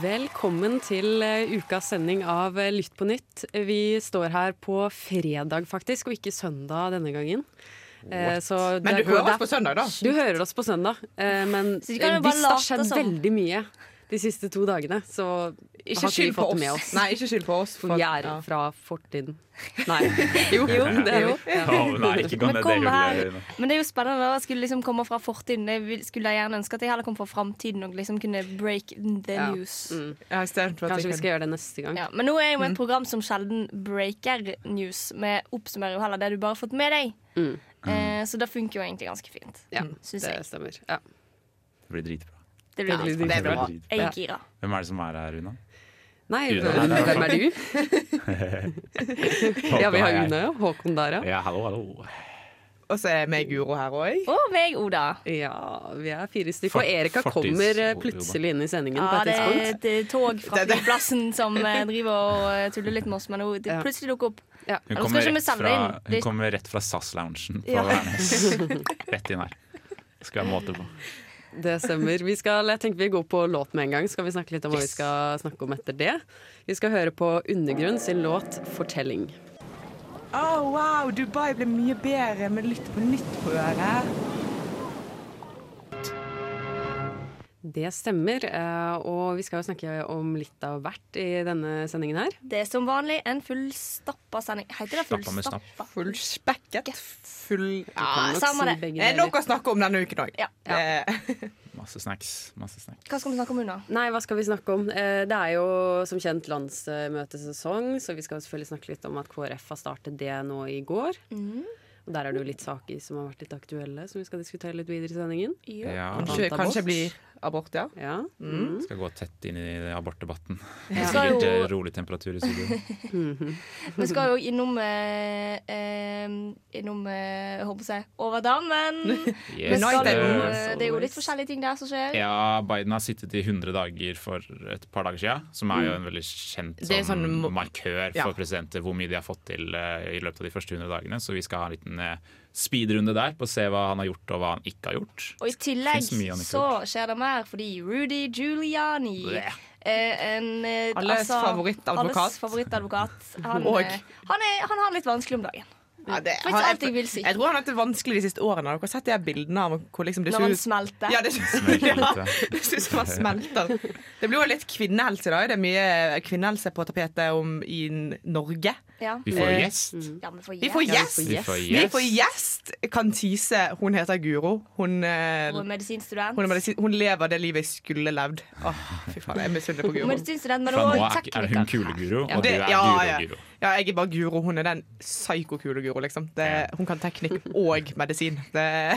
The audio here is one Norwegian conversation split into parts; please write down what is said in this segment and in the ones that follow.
Velkommen til eh, ukas sending av eh, Lytt på nytt. Vi står her på fredag, faktisk, og ikke søndag denne gangen. Eh, så Men du hører er- oss på søndag, da? Du hører oss på søndag, eh, men hvis det har skjedd veldig mye de siste to dagene, så Ikke har ikke vi skyld på fått oss. det med oss. Nei, ikke skyld på oss. For vi er ja. fra fortiden. Nei. Jo, det er jo. Ja. Å, nei, ikke ned det hullet. Men det er jo spennende Jeg skulle liksom komme fra fortiden. Jeg skulle jeg gjerne ønske at jeg heller kom fra framtiden og liksom kunne break the Ja. news. Mm. Ja, for at Kanskje vi skal gjøre det neste gang. Ja, men nå er jo et program som sjelden breaker news. Vi oppsummerer jo heller det du bare har fått med deg. Mm. Eh, så det funker jo egentlig ganske fint. Ja, det jeg. stemmer. Ja. Det blir dritbra. Det blir Ja, det bra. Jeg er gira. Hvem er det som er her, Una? Nei, Una. hvem, hvem er du? Ja, vi har Una og ja. Håkon der, ja. Ja, hallo, hallo. Og så er meg Guro her òg. Og meg, Oda. Ja, vi er fire stykker. For- Og Erika kommer eh, plutselig inn i sendingen på Ja, et det er et eh, tog fra flyplassen som eh, driver og tuller litt med oss, men hun plutselig dukker opp. Ja. Hun kommer, fra, hun kommer rett fra SAS-loungen på Ja. Værnes. Rett inn her. Skal være måte på. Det stemmer. Vi skal, jeg tenker vi går på låt med en gang. Skal vi snakke litt om hva vi skal snakke om etter det? Vi skal høre på Undergrunn sin låt 'Fortelling'. Oh, wow, Dubai ble mye bedre med litt på nytt på øret. Det stemmer. eh, Og vi skal jo snakke om litt av hvert i denne sendingen her. Det er som vanlig en fullstappa sending. Heter det fullstappa? Fullspekket. Full kan Ja, samme si det. Det er nok å snakke om denne uken òg. Ja. Masse snacks. Masse snacks. Hva skal vi snakke om, nå? Nei, hva skal vi snakke om? Eh, Det er jo som kjent landsmøtesesong, så vi skal selvfølgelig snakke litt om at KrF har startet det nå i går. Og der er det jo litt saker som har vært litt aktuelle, som vi skal diskutere litt videre i sendingen. Ja, Kanskje, kanskje blir abort, ja. Ja. skal gå tett inn i abortdebatten. Vi skal Sikkert jo, rolig temperatur i studio. vi skal jo innom eh, Innom eh, Jeg håper å si over dammen. Yes, skal eh, det er jo litt forskjellige ting der som skjer. Ja, Biden har sittet i 100 dager for et par dager siden, som er jo en veldig kjent sånn, sånn markør markør Ja. for presidenter hvor mye de har fått til eh, i løpet av de første 100 dagene. Så vi skal ha en liten eh, speedrunde der på å se hva han har gjort og hva han ikke har gjort. Og i tillegg så skjer det mer fordi Rudy Giuliani Bleh. eh, en, Alles altså, favorittadvokat. Alles favorittadvokat. Han, Og- eh, han, er, han har litt vanskelig om dagen. Ja, det, han, jeg si. jeg tror han har hatt det vanskelig de siste årene. Har dere sett de her bildene av hvor liksom det Når han smelter. ja, det, Smelter litt, ja. det ser ut som han smelter. Det blir jo litt kvinnehelse i dag. Det er mye kvinnehelse på tapetet om i Norge. Ja. Vi får Eh, gjest. Ja, vi får Vi får gjest. Vi får Vi gjest. får gjest! Kantise. Hun heter Guro. Hun, eh, er medisinstudent. hun, er medisin, hun lever det livet jeg skulle levd. Åh, fy faen, jeg er misunnelig på Guro. Medisinstudent, men hun er, er hun kule Guro, Ja. og du er ja, Guro ja. Jeg er bare Guro. Hun er den psyko-kule Guro, liksom. Det, hun kan teknikk og medisin. Det,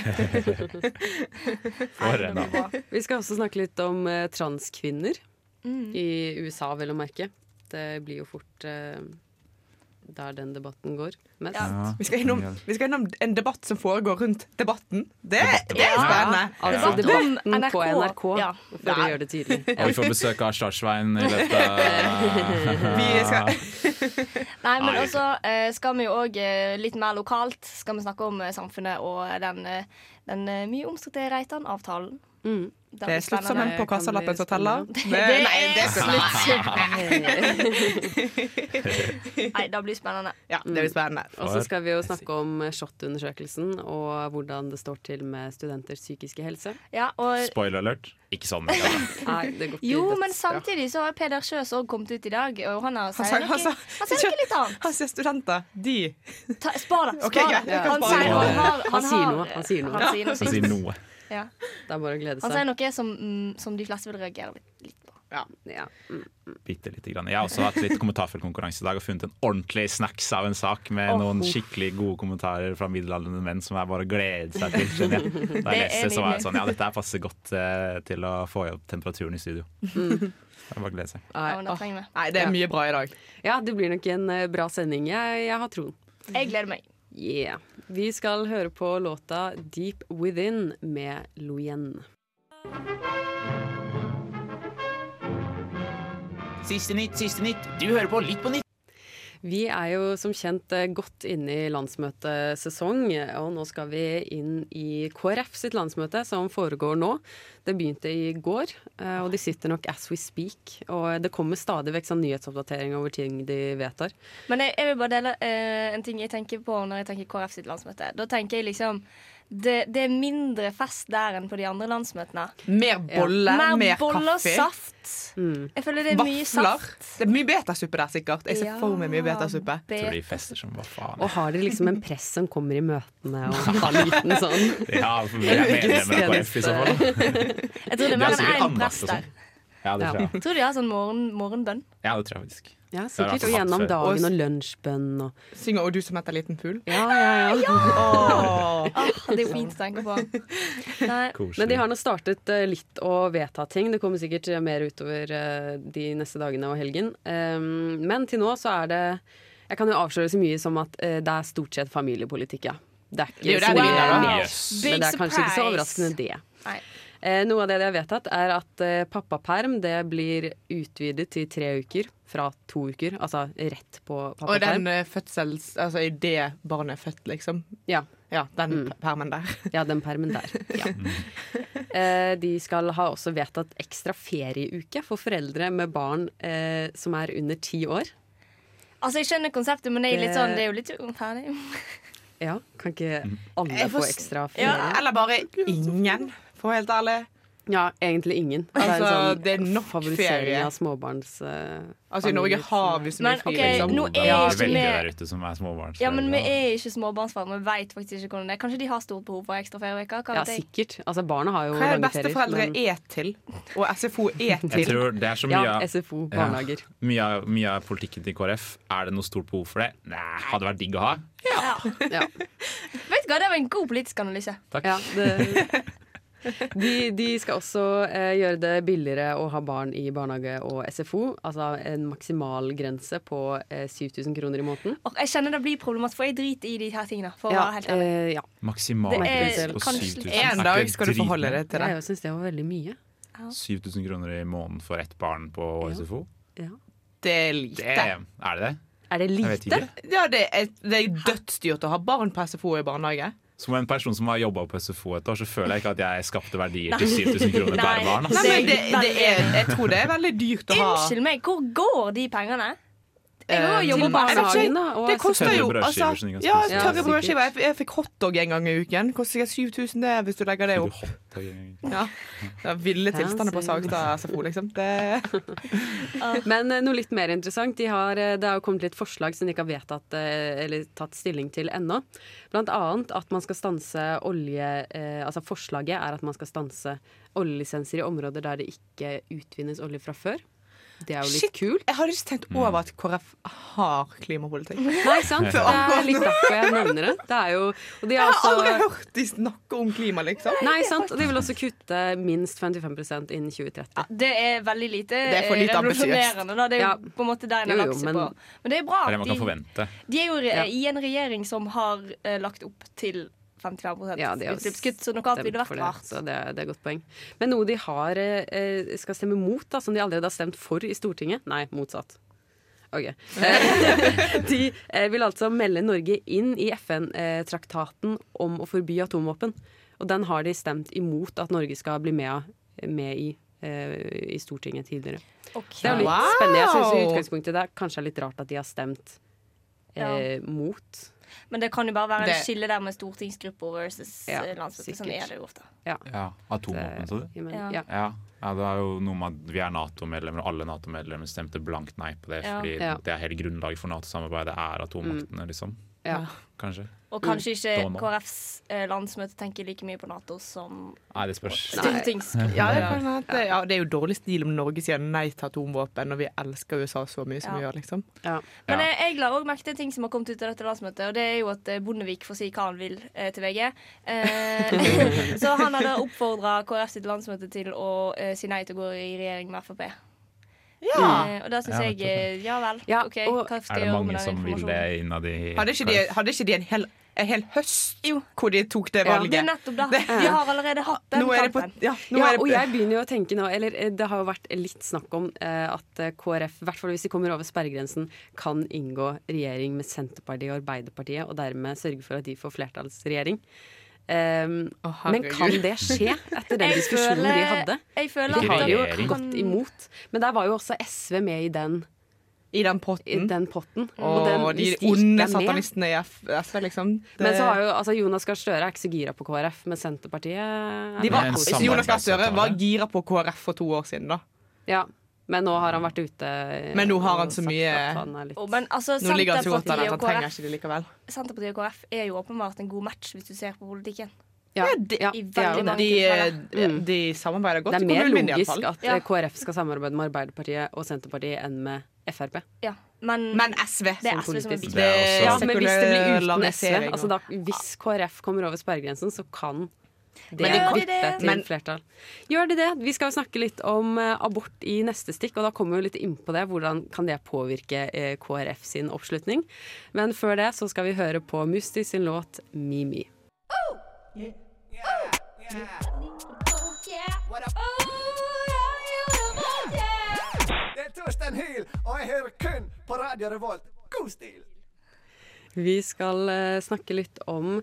For en dame. Vi skal også snakke litt om eh, transkvinner Mm. i USA, vel å merke. Det blir jo fort eh, der den debatten går mest. Ja. vi, skal innom, vi skal innom en debatt som foregår rundt debatten. Det, det er Ja. spennende. Altså debatten NRK. på NRK. Ja. for å gjøre det tydelig. Og vi får besøk av Starsvein i løpet av Vi skal, Nei, men også eh, skal vi jo òg litt mer lokalt skal vi snakke om eh, samfunnet og den, eh, den eh, mye omstridte Reitan-avtalen. Mm. det er slutt sammen på Kan bli kassalappen som teller. Det, Det nei, det er Nei, det blir spennende. Ja, det blir spennende. Og så skal vi jo snakke om SHoT-undersøkelsen og hvordan det står til med studenters psykiske helse. Ja, og Spoiler alert. Ikke sånn. ja. Nei, det går ikke jo, men samtidig så har Peder Sjøs òg kommet ut i dag, og han har sier noe, han sa- han sier litt annet. Han sier studenter. De Ta, spar det. Spar det. han sier noe, han sier noe. Han sier noe Ja. Det er bare å glede seg. Han sier noe som, mm, som de fleste vil reagere litt, på. Ja. Mm. Bitte lite grann. Jeg har også hatt litt kommentarfeltkonkurranse i dag og funnet en ordentlig snacks av en sak med oh, noen skikkelig gode kommentarer fra middelaldrende menn som jeg bare gleder seg til. skjønner jeg. Da jeg leser leste, så var jeg sånn Ja, dette passer godt eh, til å få opp temperaturen i studio. Det er bare å glede seg. Ja. Nei, det er mye bra i dag. Ja, det blir nok en eh, bra sending. Jeg, jeg har troen. Jeg gleder meg. Yeah. Vi skal høre på låta Deep Within med Loyen. Siste nytt, siste nytt. Du hører på Litt på nytt. Vi er jo som kjent eh, godt inne i landsmøtesesong, og nå skal vi inn i KrF sitt landsmøte, som foregår nå. Det begynte i går, eh, og de sitter nok as we speak. Og det kommer stadig vekk sånn nyhetsoppdatering over ting de vedtar. Men jeg, jeg vil bare dele eh, en ting jeg tenker på når jeg tenker KrF sitt landsmøte. Da tenker jeg liksom det, det er mindre fest der enn på de andre landsmøtene. Mer boller, Mer mer, boller, kaffe. saft. Jeg føler det er mye Vafler. saft. Det er mye betasuppe der, sikkert. Jeg ser for meg mye betasuppe. be- Tror de fester som hva faen. Og har dere liksom en press som kommer i møtene og har en liten sånn Ja, for vi er medlemmer på F i så fall. Jeg tror det er mer enn én og der. Ja, det tror jeg. Tror du de har sånn morgen, morgenbønn. Ja, det tror jeg faktisk. Ja, sikkert. Og gjennom dagen og lunsjbønn og Synger 'Og du som heter liten fugl'. Ja, ja, ja. Åh. Ah, det er jo fint å tenke på. Men de har nå startet eh, litt å vedta ting. Det kommer sikkert eh, mer utover eh, de neste dagene og helgen. Um, men til nå så er det Jeg kan jo avsløre så mye som at det er stort sett familiepolitikk, ja. Det er Det er jo ikke så mye er, mer. Yes. Men det er kanskje ikke så overraskende, det. Nei. Eh, noe av det de har vedtatt, er at eh, pappaperm det blir utvidet til tre uker fra to uker. Altså rett på Og pappaperm. den eh, fødsels... Altså idet barnet er født, liksom. Ja. Ja, den Mm. permen der. Ja, den permen der. Ja. Eh, de skal ha også vedtatt ekstra ferieuke for foreldre med barn eh, som er under ti år. Altså, jeg skjønner konseptet, men det er litt sånn, det er jo litt urettferdig. Ja, Kan ikke alle Jeg få ekstra ferie? Ja. Eller bare ingen, for å være helt ærlig. Ja, egentlig ingen. Altså, det er nok ferie. av småbarns... uh, Altså, I Norge har vi så mye fri, ok, liksom. nå er Det er ikke med der ute som er småbarnsforeldre. Ja, men vi er ikke småbarnsforeldre. Vi vet faktisk ikke hvordan det er. Kanskje de har stort behov for ekstra ferieuker? Ja, sikkert. Altså, barna har jo Hva er det beste besteforeldre men- er til? Og SFO er Jeg tror det er så mye Ja, av barnehager. Ja. Mye av, mye av politikken til KrF. Er det noe stort behov for det? Nei, hadde vært digg å ha. Ja. Ja. Vet du hva, Det var en god politisk analyse. Takk. Ja, det, de, de skal også eh, gjøre det billigere å ha barn i barnehage og SFO. Altså en maksimal grense på eh, 7000 kroner i måneden. Og jeg kjenner det blir problematisk, for jeg driter i de her tingene. For å være helt ærlig. eh, ja. Maksimal Det pris på 7000. En dag skal du forholde deg til det. Jeg syns det var veldig mye. 7000 kroner i måneden for ett barn på Ja. SFO? Ja. Det er lite. Det, er det det? Er det lite? Ja, det er, det er dødsdyrt å ha barn på SFO i barnehage. Som en person som har jobba på SFO et år, så føler jeg ikke at jeg skapte verdier til 7000 kroner per barn. barn. Nei, men det, det er, jeg tror det er veldig dyrt å ha Unnskyld meg, hvor går de pengene? Jeg Eh, jobber Barnehagen, da. Det koster Tørre jo brødskiver altså, Ja, tørre brødskiver. Jeg, jeg fikk hotdog en gang i uken. Koster sikkert 7000 det, hvis du legger det opp. Ja. Det er ville tilstander på. Sagstad SFO, liksom. Det, Men eh, noe litt mer interessant. De har, eh, det har kommet litt forslag som de ikke har vedtatt eller tatt stilling til ennå. Blant annet at man skal stanse olje Altså forslaget er at man skal stanse oljelisenser i områder der det ikke utvinnes olje fra før. Det er jo litt Shit. kult. jeg har ikke tenkt over at KrF har klimapolitikk. Nei, sant? Det er litt derfor jeg nevner det. Det er jo og de Jeg har også, aldri hørt de snakke om klima, liksom. Nei, sant? Og de vil også kutte minst 55% innen 2030. Det er veldig lite, Det er for lite eh, revolusjonerende. Da. Det er jo Ja. på en måte der en har lagt seg på. Men det er bra at man kan de, de er jo i en regjering som har uh, lagt opp til 55 Ja, så noe annet ville vært rart. Så det, det er et godt poeng. Men noe de har, eh, skal stemme mot, da, som de allerede har stemt for i Stortinget Nei, motsatt. Okay. Eh, de eh, vil altså melde Norge inn i FN-traktaten om å forby atomvåpen. Og den har de stemt imot at Norge skal bli med, med i, eh, i Stortinget tidligere. Okay. Det er litt Wow! spennende. Jeg synes i utgangspunktet det kanskje er litt rart at de har stemt eh, mot. Men det kan jo bare være en skille der med stortingsgrupper versus Ja, eh, landsmøte. Sånn er det jo ofte. Ja, ja. Atomvåpen, sa du? Ja. ja. Ja. det er jo noe med at vi er Nato-medlemmer, og alle Nato-medlemmer stemte blankt nei på det. Fordi Ja. det er hele grunnlaget for Nato-samarbeidet er atommaktene, liksom. Ja. Kanskje. Og kanskje ikke. KrFs eh, landsmøte tenker like mye på Nato som Nei, det spørs. Nei. Ja, det, ja, det er jo dårlig stil om Norge sier nei til atomvåpen, og vi elsker USA så mye som vi gjør, liksom. Ja. Men jeg, jeg la også merke til en ting som har kommet ut av dette landsmøtet, og det er jo at eh, Bondevik får si hva han vil eh, til VG. Eh, så han hadde oppfordra KrF sitt landsmøte til å eh, si nei til å gå i regjering med Frp. Ja. Eh, og da syns Ja, jeg eh, Ja vel, Ja, OK, og hva skal Er jeg det gjøre mange med den som vil det innad i Hadde ikke de, hadde ikke de en, hel, en hel høst Jo. hvor de tok det Ja. valget? Det er nettopp det. De har allerede hatt den kampen. ja, Ja, det og jeg begynner jo å tenke nå Eller eh, det har jo vært litt snakk om at KrF, i hvert fall hvis de kommer over sperregrensen, kan inngå regjering med Senterpartiet og Arbeiderpartiet, og dermed sørge for at de får flertallsregjering. Um, oh, men kan det skje etter den diskusjonen føler- de hadde? Jeg føler De har jo gått imot. Men der var jo også SV med i den, I den i potten. den potten. og den- de de onde satanistene i SV, liksom. Det, Men så har jo altså, Jonas Gahr Støre er ikke så gira på KrF, men Senterpartiet er var, Jonas Gahr Støre var gira på KrF for to år siden, da. Ja, men nå har han vært ute Men nå har han så mye- han litt oh, men altså, Nå ligger han så godt an at han trenger ikke det likevel. Senterpartiet og KrF er jo åpenbart en god match hvis du ser på politikken. Ja, de- ja, er De, de samarbeider godt. Det er mer logisk at Ja. eh, KrF skal samarbeide med Arbeiderpartiet og Senterpartiet enn med Frp. Ja, men, Men SV det er som SV som er politisk. Ja, men hvis det blir uten SV, altså da, hvis KrF kommer over sperregrensen, så kan det Men de kom- vippe til Men- flertall. Gjør de det? Vi skal snakke litt om eh, abort i neste stikk, og da kommer vi litt inn på det. Hvordan kan det påvirke eh, KrF sin oppslutning? Men før det så skal vi høre på Musti sin låt 'Mimi'. Det er Torstein Hyl, og jeg hører kun på Radio Revolt. God stil! Vi skal eh, snakke litt om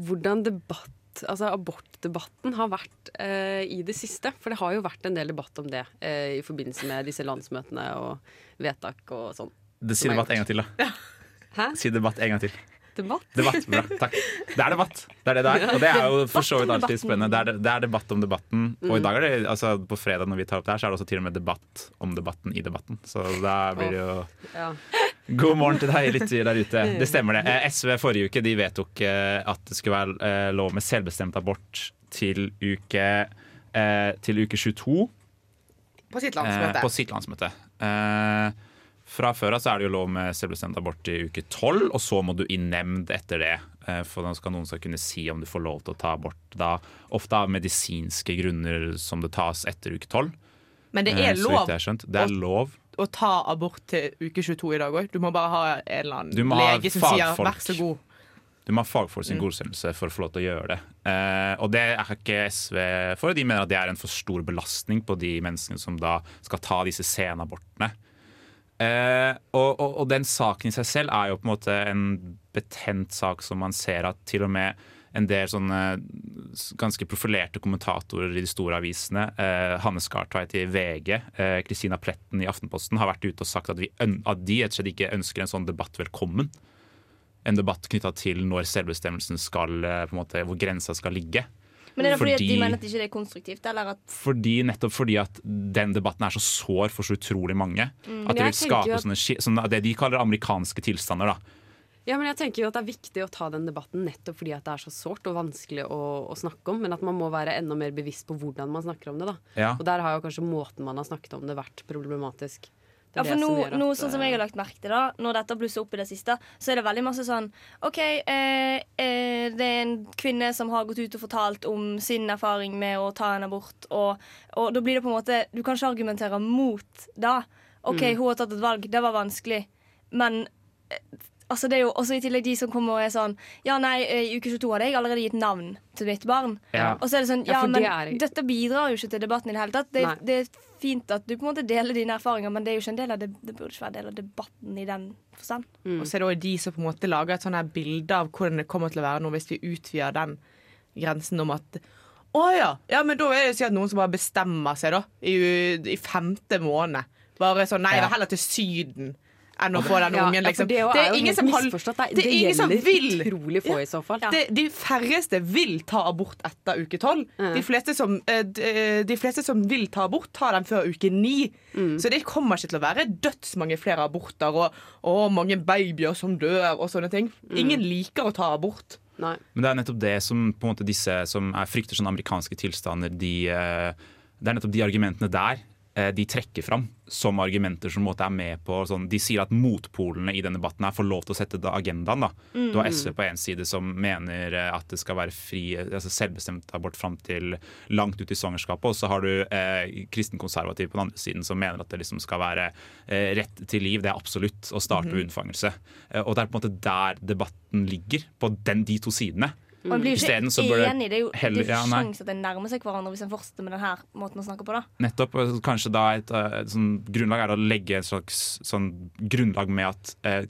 hvordan debatt Altså abortdebatten har vært eh, i det siste. For det har jo vært en del debatt om det eh, i forbindelse med disse landsmøtene og vedtak og sånn. Det Si debatt en gang til, da. Hæ? Si debatt en gang til. Debatt? Debatt, bra, takk. Det er debatt. Det er det det er. Og det er jo for så vidt alltid spennende. Det er, det er debatt om debatten. Og i dag er det, altså på fredag når vi tar opp det her, så er det også til og med debatt om debatten i debatten. Så da blir det jo Ja. God morgen til deg, lytter der ute. Det stemmer det. Eh, SV forrige uke de vedtok eh, at det skulle være eh, lov med selvbestemt abort til uke, til uke 22 På sitt landsmøte. på sitt landsmøte. Fra før av så er det jo lov med selvbestemt abort i uke 12, og så må du i nemnd etter det. For da skal noen skal kunne si om du får lov til å ta abort. Da, ofte av medisinske grunner som det tas etter uke 12. Men det er lov. Det er lov. Å ta abort til uke 22 i dag òg. Du må bare ha en eller Du annen lege som sier fagfolk. 'vær så god'. Du må ha fagfolk Mm. sin godkjennelse for å få lov til å gjøre det. Eh, og det er ikke SV for. De mener at det er en for stor belastning på de menneskene som da skal ta disse senabortene. Eh, og, og, og den saken i seg selv er jo på en måte en betent sak som man ser at til og med en del sånne ganske profilerte kommentatorer i de store avisene, eh, Hanne Skartveit i VG, eh, Kristina Pletten i Aftenposten, har vært ute og sagt at, vi, at de rett og slett ikke ønsker en sånn debatt velkommen en debatt knytta til når selvbestemmelsen skal eh, på en måte, Hvor grensa skal ligge. Men er det fordi, at de mener at ikke det er konstruktivt? Eller at Fordi, nettopp fordi at den debatten er så sår for så utrolig mange. At det Mm. Vil skape sånne, sånne, det de kaller amerikanske tilstander. da Ja, men jeg tenker jo at Det er viktig å ta den debatten nettopp fordi at det er så sårt og vanskelig å, å snakke om. Men at man må være enda mer bevisst på hvordan man snakker om det. da Ja. Og der har jo kanskje måten man har snakket om det vært problematisk. Det Ja, for det som nå, gjør at, nå, sånn som jeg eh, har lagt merke til da Når dette blusser opp i det siste, så er det veldig masse sånn OK, eh, eh, det er en kvinne som har gått ut og fortalt om sin erfaring med å ta en abort, og, og da blir det på en måte Du kan ikke argumentere mot da. OK, Mm. hun har tatt et valg, det var vanskelig, men eh, Altså det er jo også i tillegg de som kommer og er sånn Ja, nei, eh, i uke 22 hadde jeg allerede gitt navn til mitt barn. Ja. Og så er det sånn Ja, Ja, men det er- dette bidrar jo ikke til debatten i det hele tatt. Det, det er fint at du på en måte deler dine erfaringer, men det er jo ikke en del av det, det burde ikke være en del av debatten i den forstand. Og så er det også de som på en måte lager et sånn her bilde av hvordan det kommer til å være nå hvis vi utvider den grensen om at å ja, ja, men da er det sikkert noen som bare bestemmer seg, da. I, i femte måned. Bare sånn Nei, ja. heller til Syden enn å få den ja, ungen, ja, liksom. det er jo- er ingen som har-. Det, det er ingen som vil utrolig få i så fall. det, De færreste vil ta abort etter uke tolv. Mm. De, fleste som, eh, de, de fleste som vil ta abort, tar den før uke ni. Mm. Så det kommer ikke til å være dødsmange flere aborter og, og mange babyer som dør og sånne ting. Mm. Ingen liker å ta abort. Nei. Men det er nettopp det som på en måte disse som er frykter sånne amerikanske tilstander, de, eh, det er nettopp de argumentene der eh, de trekker fram som argumenter som måte er med på sånn, De sier at motpolene i denne debatten her får lov til å sette da agendaen. da. Du har SV på én side som mener eh, at det skal være fri, altså selvbestemt abort fram til langt ut i svangerskapet, og så har du eh, kristen konservativ på den andre siden som mener at det liksom skal være eh, rett til liv, det er absolutt, å starte ved unnfangelse. Eh, og det er på en måte der debatten ligger, på den, de to sidene. Og en blir jo ikke enig. Det er jo, det heller- er jo ja, ikke nei. sjans at en nærmer seg hverandre hvis en fortsetter med denne måten å snakke på. da Nettopp. Kanskje da et, eh, et sånn grunnlag er å legge et slags sånn grunnlag med at eh,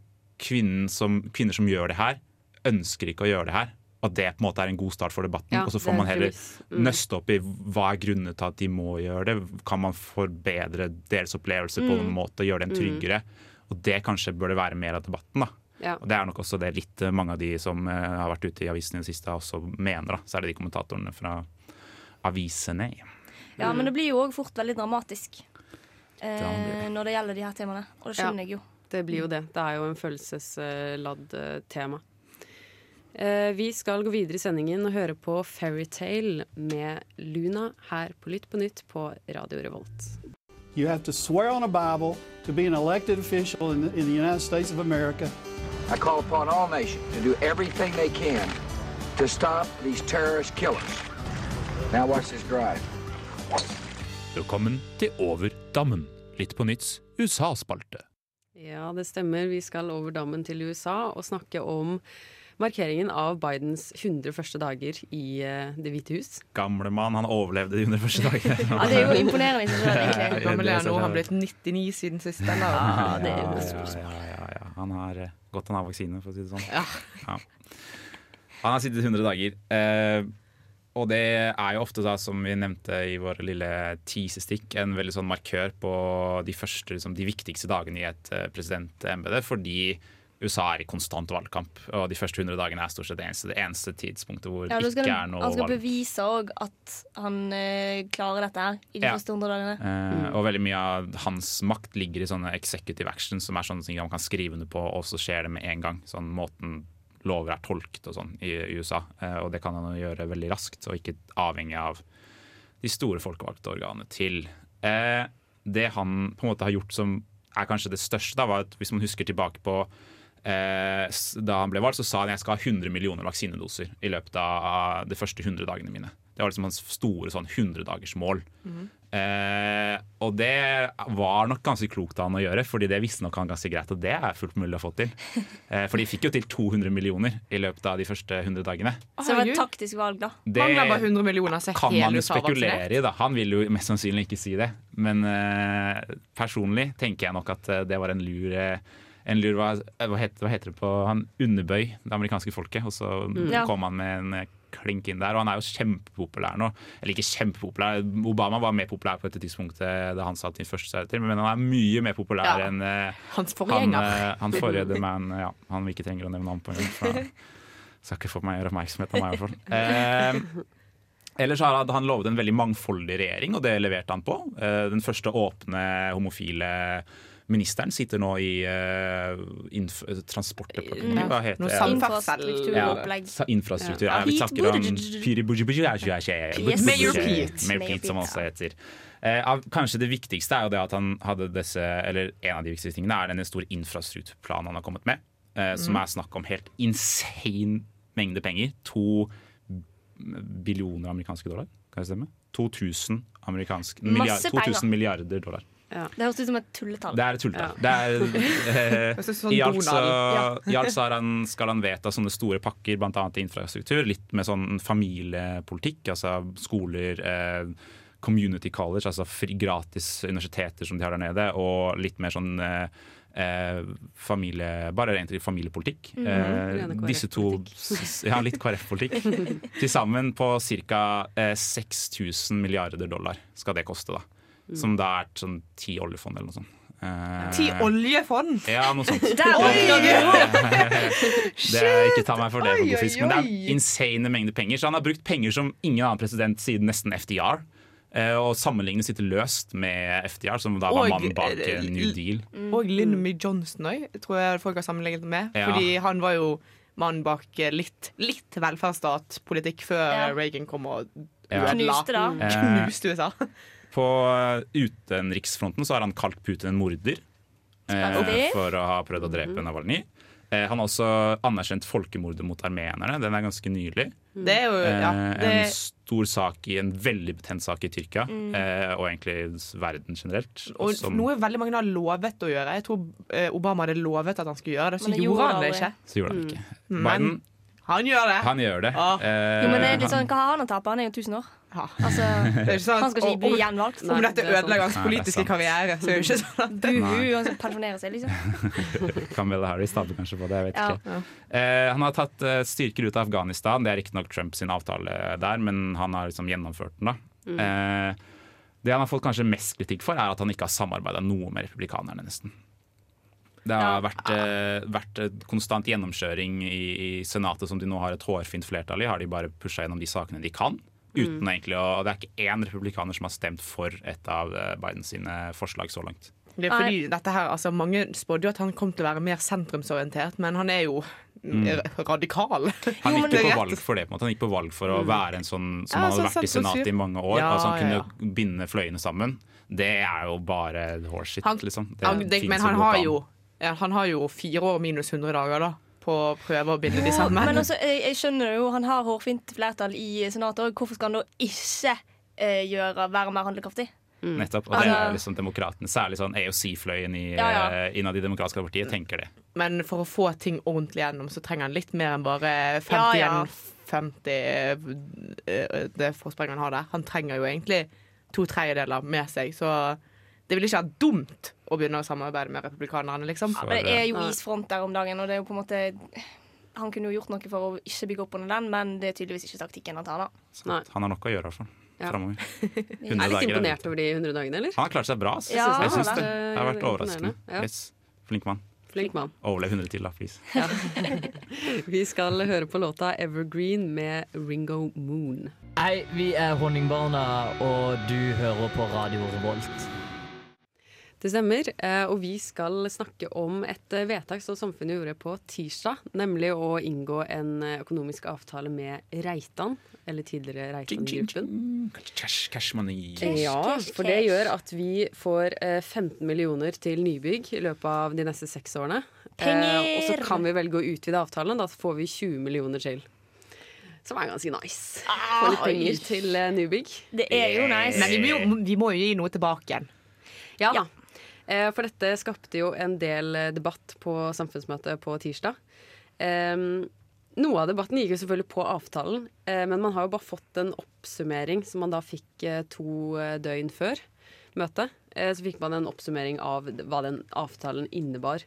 som, kvinner som gjør det her, ønsker ikke å gjøre det her. At det på en måte er en god start for debatten. Ja, og så får man heller. Mm. nøste opp i hva er grunnene til at de må gjøre det. Kan man forbedre deres opplevelse på Mm. noen måte, gjøre den tryggere? Og det kanskje bør det være mer av debatten. da. Ja. Og Det er nok også det litt eh, mange av de som eh, har vært ute i avisene i det siste også mener. da. Særlig de kommentatorene fra avisene. Ja, Men det blir jo òg fort veldig dramatisk eh, når det gjelder de her temaene. Og det skjønner jeg jo. Det blir jo det. Det er jo en følelsesladd eh, tema. Eh, Vi skal gå videre i sendingen og høre på Fairytale med Luna her på Lytt på nytt på Radio Revolt. You have to swear on a Bible to be an elected official in the, in the United States of America. I call upon all nations to do everything they can to stop these terrorist killers. Now watch this drive. Velkommen til Over dammen. Litt på nytts USA-spalte. Ja, det stemmer. Vi skal over dammen til USA og snakke om markeringen av Bidens 100 første dager i eh, Det hvite hus. Gamle mann, han overlevde de 100 første dagene. Ja, Det er jo imponerende i seg selv, egentlig. Gammel er han nå? Det Han blitt 99 siden sist, eller? Ja, det er ja, jo ja, ja, ja, ja. Han har eh, godt han har vaksine, for å si det sånn. Ja. Han har sittet 100 dager. Eh, og det er jo ofte, da, som vi nevnte i vår lille teasestikk, en veldig sånn markør på de første, liksom, de viktigste dagene i et eh, presidentembete, fordi USA er i konstant valgkamp, og de første 100 dagene er stort sett det eneste, det eneste tidspunktet hvor Ja, det ikke er noe valg. han skal valg. bevise òg at han eh, klarer dette her i de Ja. første 100 dagene. Eh, og veldig mye av hans makt ligger i sånne executive actions, som er sånne ting man kan skrive under på, og så skjer det med en gang. Sånn måten lover er tolket og sånn i, i USA. Eh, og det kan han gjøre veldig raskt, og ikke avhengig av de store folkevalgte organene til. Eh, det han på en måte har gjort som er kanskje det største, da, var at hvis man husker tilbake på da han ble valgt, så sa han jeg skal ha 100 millioner vaksinedoser i løpet av de første 100 dagene mine. Det var liksom hans store sånn 100-dagersmål. Eh, og det var nok ganske klokt av han å gjøre, Fordi det visste nok han ganske greit, og det er fullt mulig å få til. Eh, for de fikk jo til 200 millioner i løpet av de første 100 dagene. Så det var et taktisk valg, da. Det Mangler bare 100 millioner, så kan man jo spekulere i. da Han vil jo mest sannsynlig ikke si det. Men eh, personlig tenker jeg nok at eh, det var en lur eh, en lur, hva, hva, heter, hva heter det på Han underbøy det amerikanske folket, og så mm. kom han med en eh, klink inn der. Og han er jo kjempepopulær nå. Eller ikke kjempepopulær, Obama var mer populær på dette tidspunktet da han satt sin første serie til, men han er mye mer populær Ja. enn eh, Hans han, forgjenger. eh, han forrige Man, ja, han vi ikke trenger å nevne navn på. For skal ikke få meg oppmerksomhet av meg, i hvert fall. Eh, Ellers hadde han lovet en veldig mangfoldig regjering, og det leverte han på. Eh, Den første åpne homofile ministeren sitter nå i uh, inf transportdepartementet. Hva heter det? Infrastrukturopplegg. infrastruktur. Ja. Vi snakker om. Mayor Pete. Som også heter. Uh, kanskje det viktigste er jo det at han hadde disse Eller en av de viktigste tingene er denne store infrastrukturplanen han har kommet med. Uh, Som er snakk om helt insane mengde penger. To billioner amerikanske dollar, kan det stemme? 2000, amerikansk, Masse milliard, 2000 milliarder dollar. Det høres ut som et tulletall. Det er et tulletall. Det er, eh, sånn I alt så, i han, skal han vedta sånne store pakker, bl.a. til infrastruktur. Litt med sånn familiepolitikk, altså skoler, eh, community college, altså fri, gratis universiteter som de har der nede, og litt mer sånn eh, eh, familie, bare egentlig familiepolitikk. Mm Eh, disse to Ja, litt KrF-politikk. Til sammen på ca. Eh, 6000 milliarder dollar skal det koste, da. Mm. Som da er sånn ti oljefond eller noe sånt. Eh, Ti oljefond! Ja, noe sånt. Der! Det er ikke ta meg for det, Oi, for fisk, men det er insane mengder penger. Så han har brukt penger som ingen annen president siden nesten FDR. eh, Og sammenlignet sitter løst med FDR, som da var Og, mannen bak eh, New Deal. Og Lyndon Johnson òg, tror jeg folk har sammenlignet med. Ja. Fordi han var jo mannen bak litt, litt velferdsstatpolitikk før Ja. Reagan kom og Ja. ødela. Knuste, da. Knuste USA. På eh, utenriksfronten så har han kalt Putin en morder. eh, for å ha prøvd å drepe Navalny. Eh, han har også anerkjent folkemordet mot armenerne. Den er ganske nylig. Det er jo ja, Eh, det, En stor sak i en veldig betent sak i Tyrkia, Mm. eh, og egentlig verden generelt. og som- noe veldig mange har lovet å gjøre. Jeg tror Obama hadde lovet at han skulle gjøre det, så det gjorde gjorde han det ikke. så gjorde han ikke. Mm. Biden, han gjør det. han gjør det. Ah. Eh, Jo, men det er litt sånn, Hva har han å tape? Han er jo 1000 år. Ja. Altså, Det sånn han skal ikke bli gjenvalgt. Om dette det er ødelegger hans Nei, det er politiske sant. karriere, så er det jo ikke sånn at Buhu, han skal pensjonere seg, liksom. Camilla Harris taper kanskje på det, jeg vet Ja. ikke. Eh, han har tatt eh, styrker ut av Afghanistan. Det er riktignok Trumps sin avtale der, men han har liksom gjennomført den. da. Eh, det han har fått kanskje mest kritikk for, er at han ikke har samarbeida noe med republikanerne, nesten. Det har vært, eh, vært konstant gjennomkjøring i, i Senatet, som de nå har et hårfint flertall i. Har de bare pusha gjennom de sakene de kan. Uten egentlig å, Det er ikke én republikaner som har stemt for et av eh, Bidens forslag så langt. Det er fordi dette her, altså Mange spådde jo at han kom til å være mer sentrumsorientert, men han er jo Mm. radikal. Han gikk jo på valg for det. på en måte Han gikk på valg for å være en sånn som Ja, han hadde vært i Senatet i mange år. Ja, altså Han kunne ja, binde fløyene sammen. Det er jo bare horseshit, liksom. Det det, men han har jo ja, Han har jo fire år minus 100 dager da på å prøve å binde de sammen. Men altså, jeg, jeg skjønner jo, han har hårfint flertall i Senatet òg. Hvorfor skal han da ikke eh, gjøre, være mer handlekraftig? Nettopp. Og det Altså- er liksom demokratene, særlig sånn AOC-fløyen i, Ja, ja. eh, innad i demokratiske partiet, tenker det. Men for å få ting ordentlig gjennom, så trenger han litt mer enn bare 50 Ja, ja. 50 eh, det forspranget han har der. Han trenger jo egentlig to tredjedeler med seg, så det ville ikke vært dumt å begynne å samarbeide med republikanerne, liksom. Ja, det er jo isfront der om dagen, og det er jo på en måte Han kunne jo gjort noe for å ikke bygge opp under den, men det er tydeligvis ikke taktikken han tar, da. Han har nok å gjøre, i hvert fall. Ja. Fremover. Jeg er litt imponert over de 100 dagene, eller? Han har klart seg bra. Ja, jeg synes syns det. det. Har vært overraskende. Ja. Yes. Flink mann. Flink mann. Overlev 100 til, da, please. Vi skal høre på låta 'Evergreen' med Ringo Moon. Hei, vi er Honningbarna, og du hører på Radio Revolt. Det stemmer, eh, og vi skal snakke om et eh, vedtak som samfunnet gjorde på tirsdag. Nemlig å inngå en eh, økonomisk avtale med Reitan, eller tidligere Reitan-gruppen. Cash, cash money. Ja, for det gjør at vi får eh, 15 millioner til nybygg i løpet av de neste seks årene. Penger! og så kan vi velge å utvide avtalen. Da får vi 20 millioner til. Som er ganske nice. Få litt penger til nybygg. Det er jo nice. Men vi må, jo, vi må jo gi noe tilbake igjen. Ja. Eh, For dette skapte jo en del eh, debatt på samfunnsmøtet på tirsdag. Noe av debatten gikk jo selvfølgelig på avtalen, eh, men man har jo bare fått en oppsummering som man da fikk eh, to eh, døgn før møtet. Eh, Så fikk man en oppsummering av hva den avtalen innebar.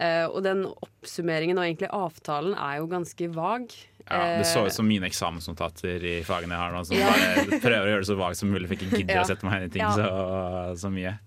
Eh, Og den oppsummeringen og egentlig avtalen er jo ganske vag. Ja, det så Eh, ut som mine eksamensnotater i fagene jeg har nå, som Ja. bare prøver å gjøre det så vagt som mulig, for ikke gidder Ja. å sette meg inn i ting Ja. så, så mye.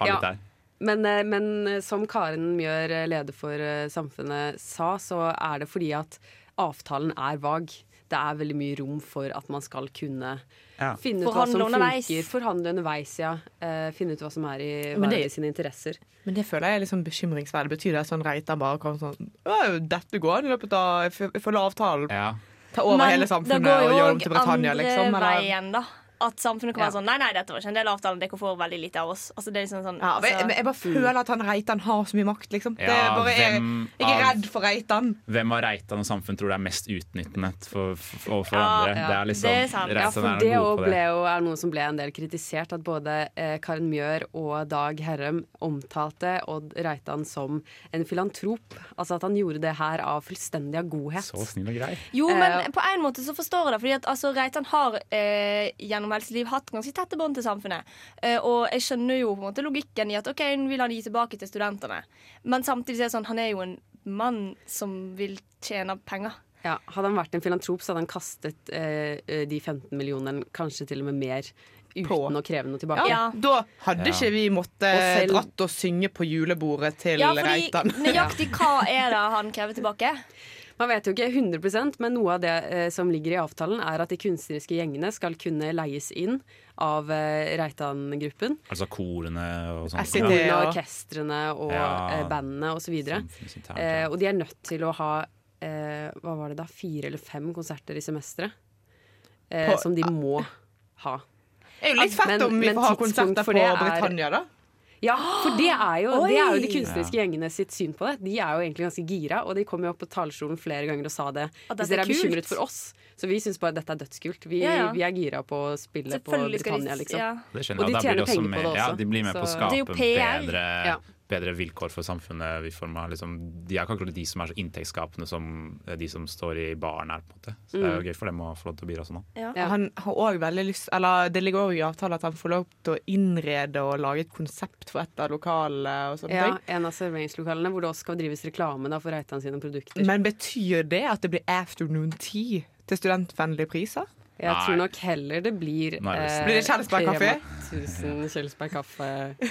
Ja. Men, eh, men eh, som Karen Mjør, eh, leder for Samfunnet, sa, så er det fordi at avtalen er vag. Det er veldig mye rom for at man skal kunne Ja. finne ut hva som underveis. funker. Forhandle underveis, ja. Uh, finne ut hva som er i Men det- sine interesser. Men det føler jeg er litt sånn bekymringsverdig. Betyr det at sånn Reitan bare kommer sånn Dette går an i løpet av Følge avtalen. Ja. Ta over Men hele samfunnet og gjøre om til Britannia, liksom. Men det andre jo andre veien, da. At samfunnet kan Ja. være sånn Nei, nei, dette var ikke en del av avtalen. Dere får veldig lite av oss. Altså, det er liksom sånn Ja, jeg, altså, men jeg bare føler at han Reitan har så mye makt, liksom. Det er bare, jeg, jeg er redd for Reitan. Hvem av Reitan og samfunn tror det er mest utnyttende for, for, for Ja, andre? ja, det er liksom det er sant. Ja, for er det òg ble jo, er noe som ble en del kritisert. At både eh, Karen Mjør og Dag Herrem omtalte Odd Reitan som en filantrop. Altså at han gjorde det her av fullstendig av godhet. Så snill og grei. Jo, Eh, men på en måte så forstår jeg det. Fordi at altså, Reitan har eh, gjennom liv hatt ganske tette bånd til samfunnet. Eh, og jeg skjønner jo på en måte logikken i at OK, nå vil han gi tilbake til studentene. Men samtidig så er det sånn, han er jo en mann som vil tjene penger. Ja, hadde han vært en filantrop, så hadde han kastet eh, eh, de 15 millionene, kanskje til og med mer, uten På. å kreve noe tilbake. Ja. Da hadde Ja. ikke vi måttet Og selv- dratt og synge på julebordet til Ja, fordi Reitan. nøyaktig hva er det han krever tilbake? Man vet jo ikke 100% men noe av det eh, som ligger i avtalen, er at de kunstneriske gjengene skal kunne leies inn av eh, Reitan-gruppen. Altså korene og sånn? Korene, ja. orkestrene og Ja. eh, bandene osv. Samfunnsinternt, Eh, og de er nødt til å ha eh, hva var det da, fire eller fem konserter i semesteret. Eh, som de må ha. Det er jo litt fett om vi får ha konserter på Britannia, da. Ja, for det er, jo, det er jo de kunstneriske gjengene sitt syn på det. De er jo egentlig ganske gira, og de kom jo opp på talerstolen flere ganger og sa det. Hvis dere er er bekymret for oss. Så vi syns bare dette er dødskult. Vi, Ja, ja. vi er gira på å spille på Britannia, liksom. ja. Det skjønner Og de tjener penger på det også. Ja, de blir med på å så- skape bedre, Ja. Bedre vilkår for samfunnet. I form av liksom, de er ikke akkurat de som er så inntektsskapende som de som står i baren her. på en måte. Så Det er jo Mm. gøy for dem å få lov til å bidra sånn. da. Ja. Han har også veldig lyst Eller det ligger òg i avtalen at han får lov til å innrede og lage et konsept for et av lokalene og sånne Ja, ting. en av serveringslokalene hvor det også skal drives reklame da, for Reitan sine produkter. Men betyr det at det blir afternoon tea til studentvennlige priser? Jeg Nei. tror nok heller det blir det- Blir det Kjelsberg kaffe? Rema 1000, Kjelsberg kaffe,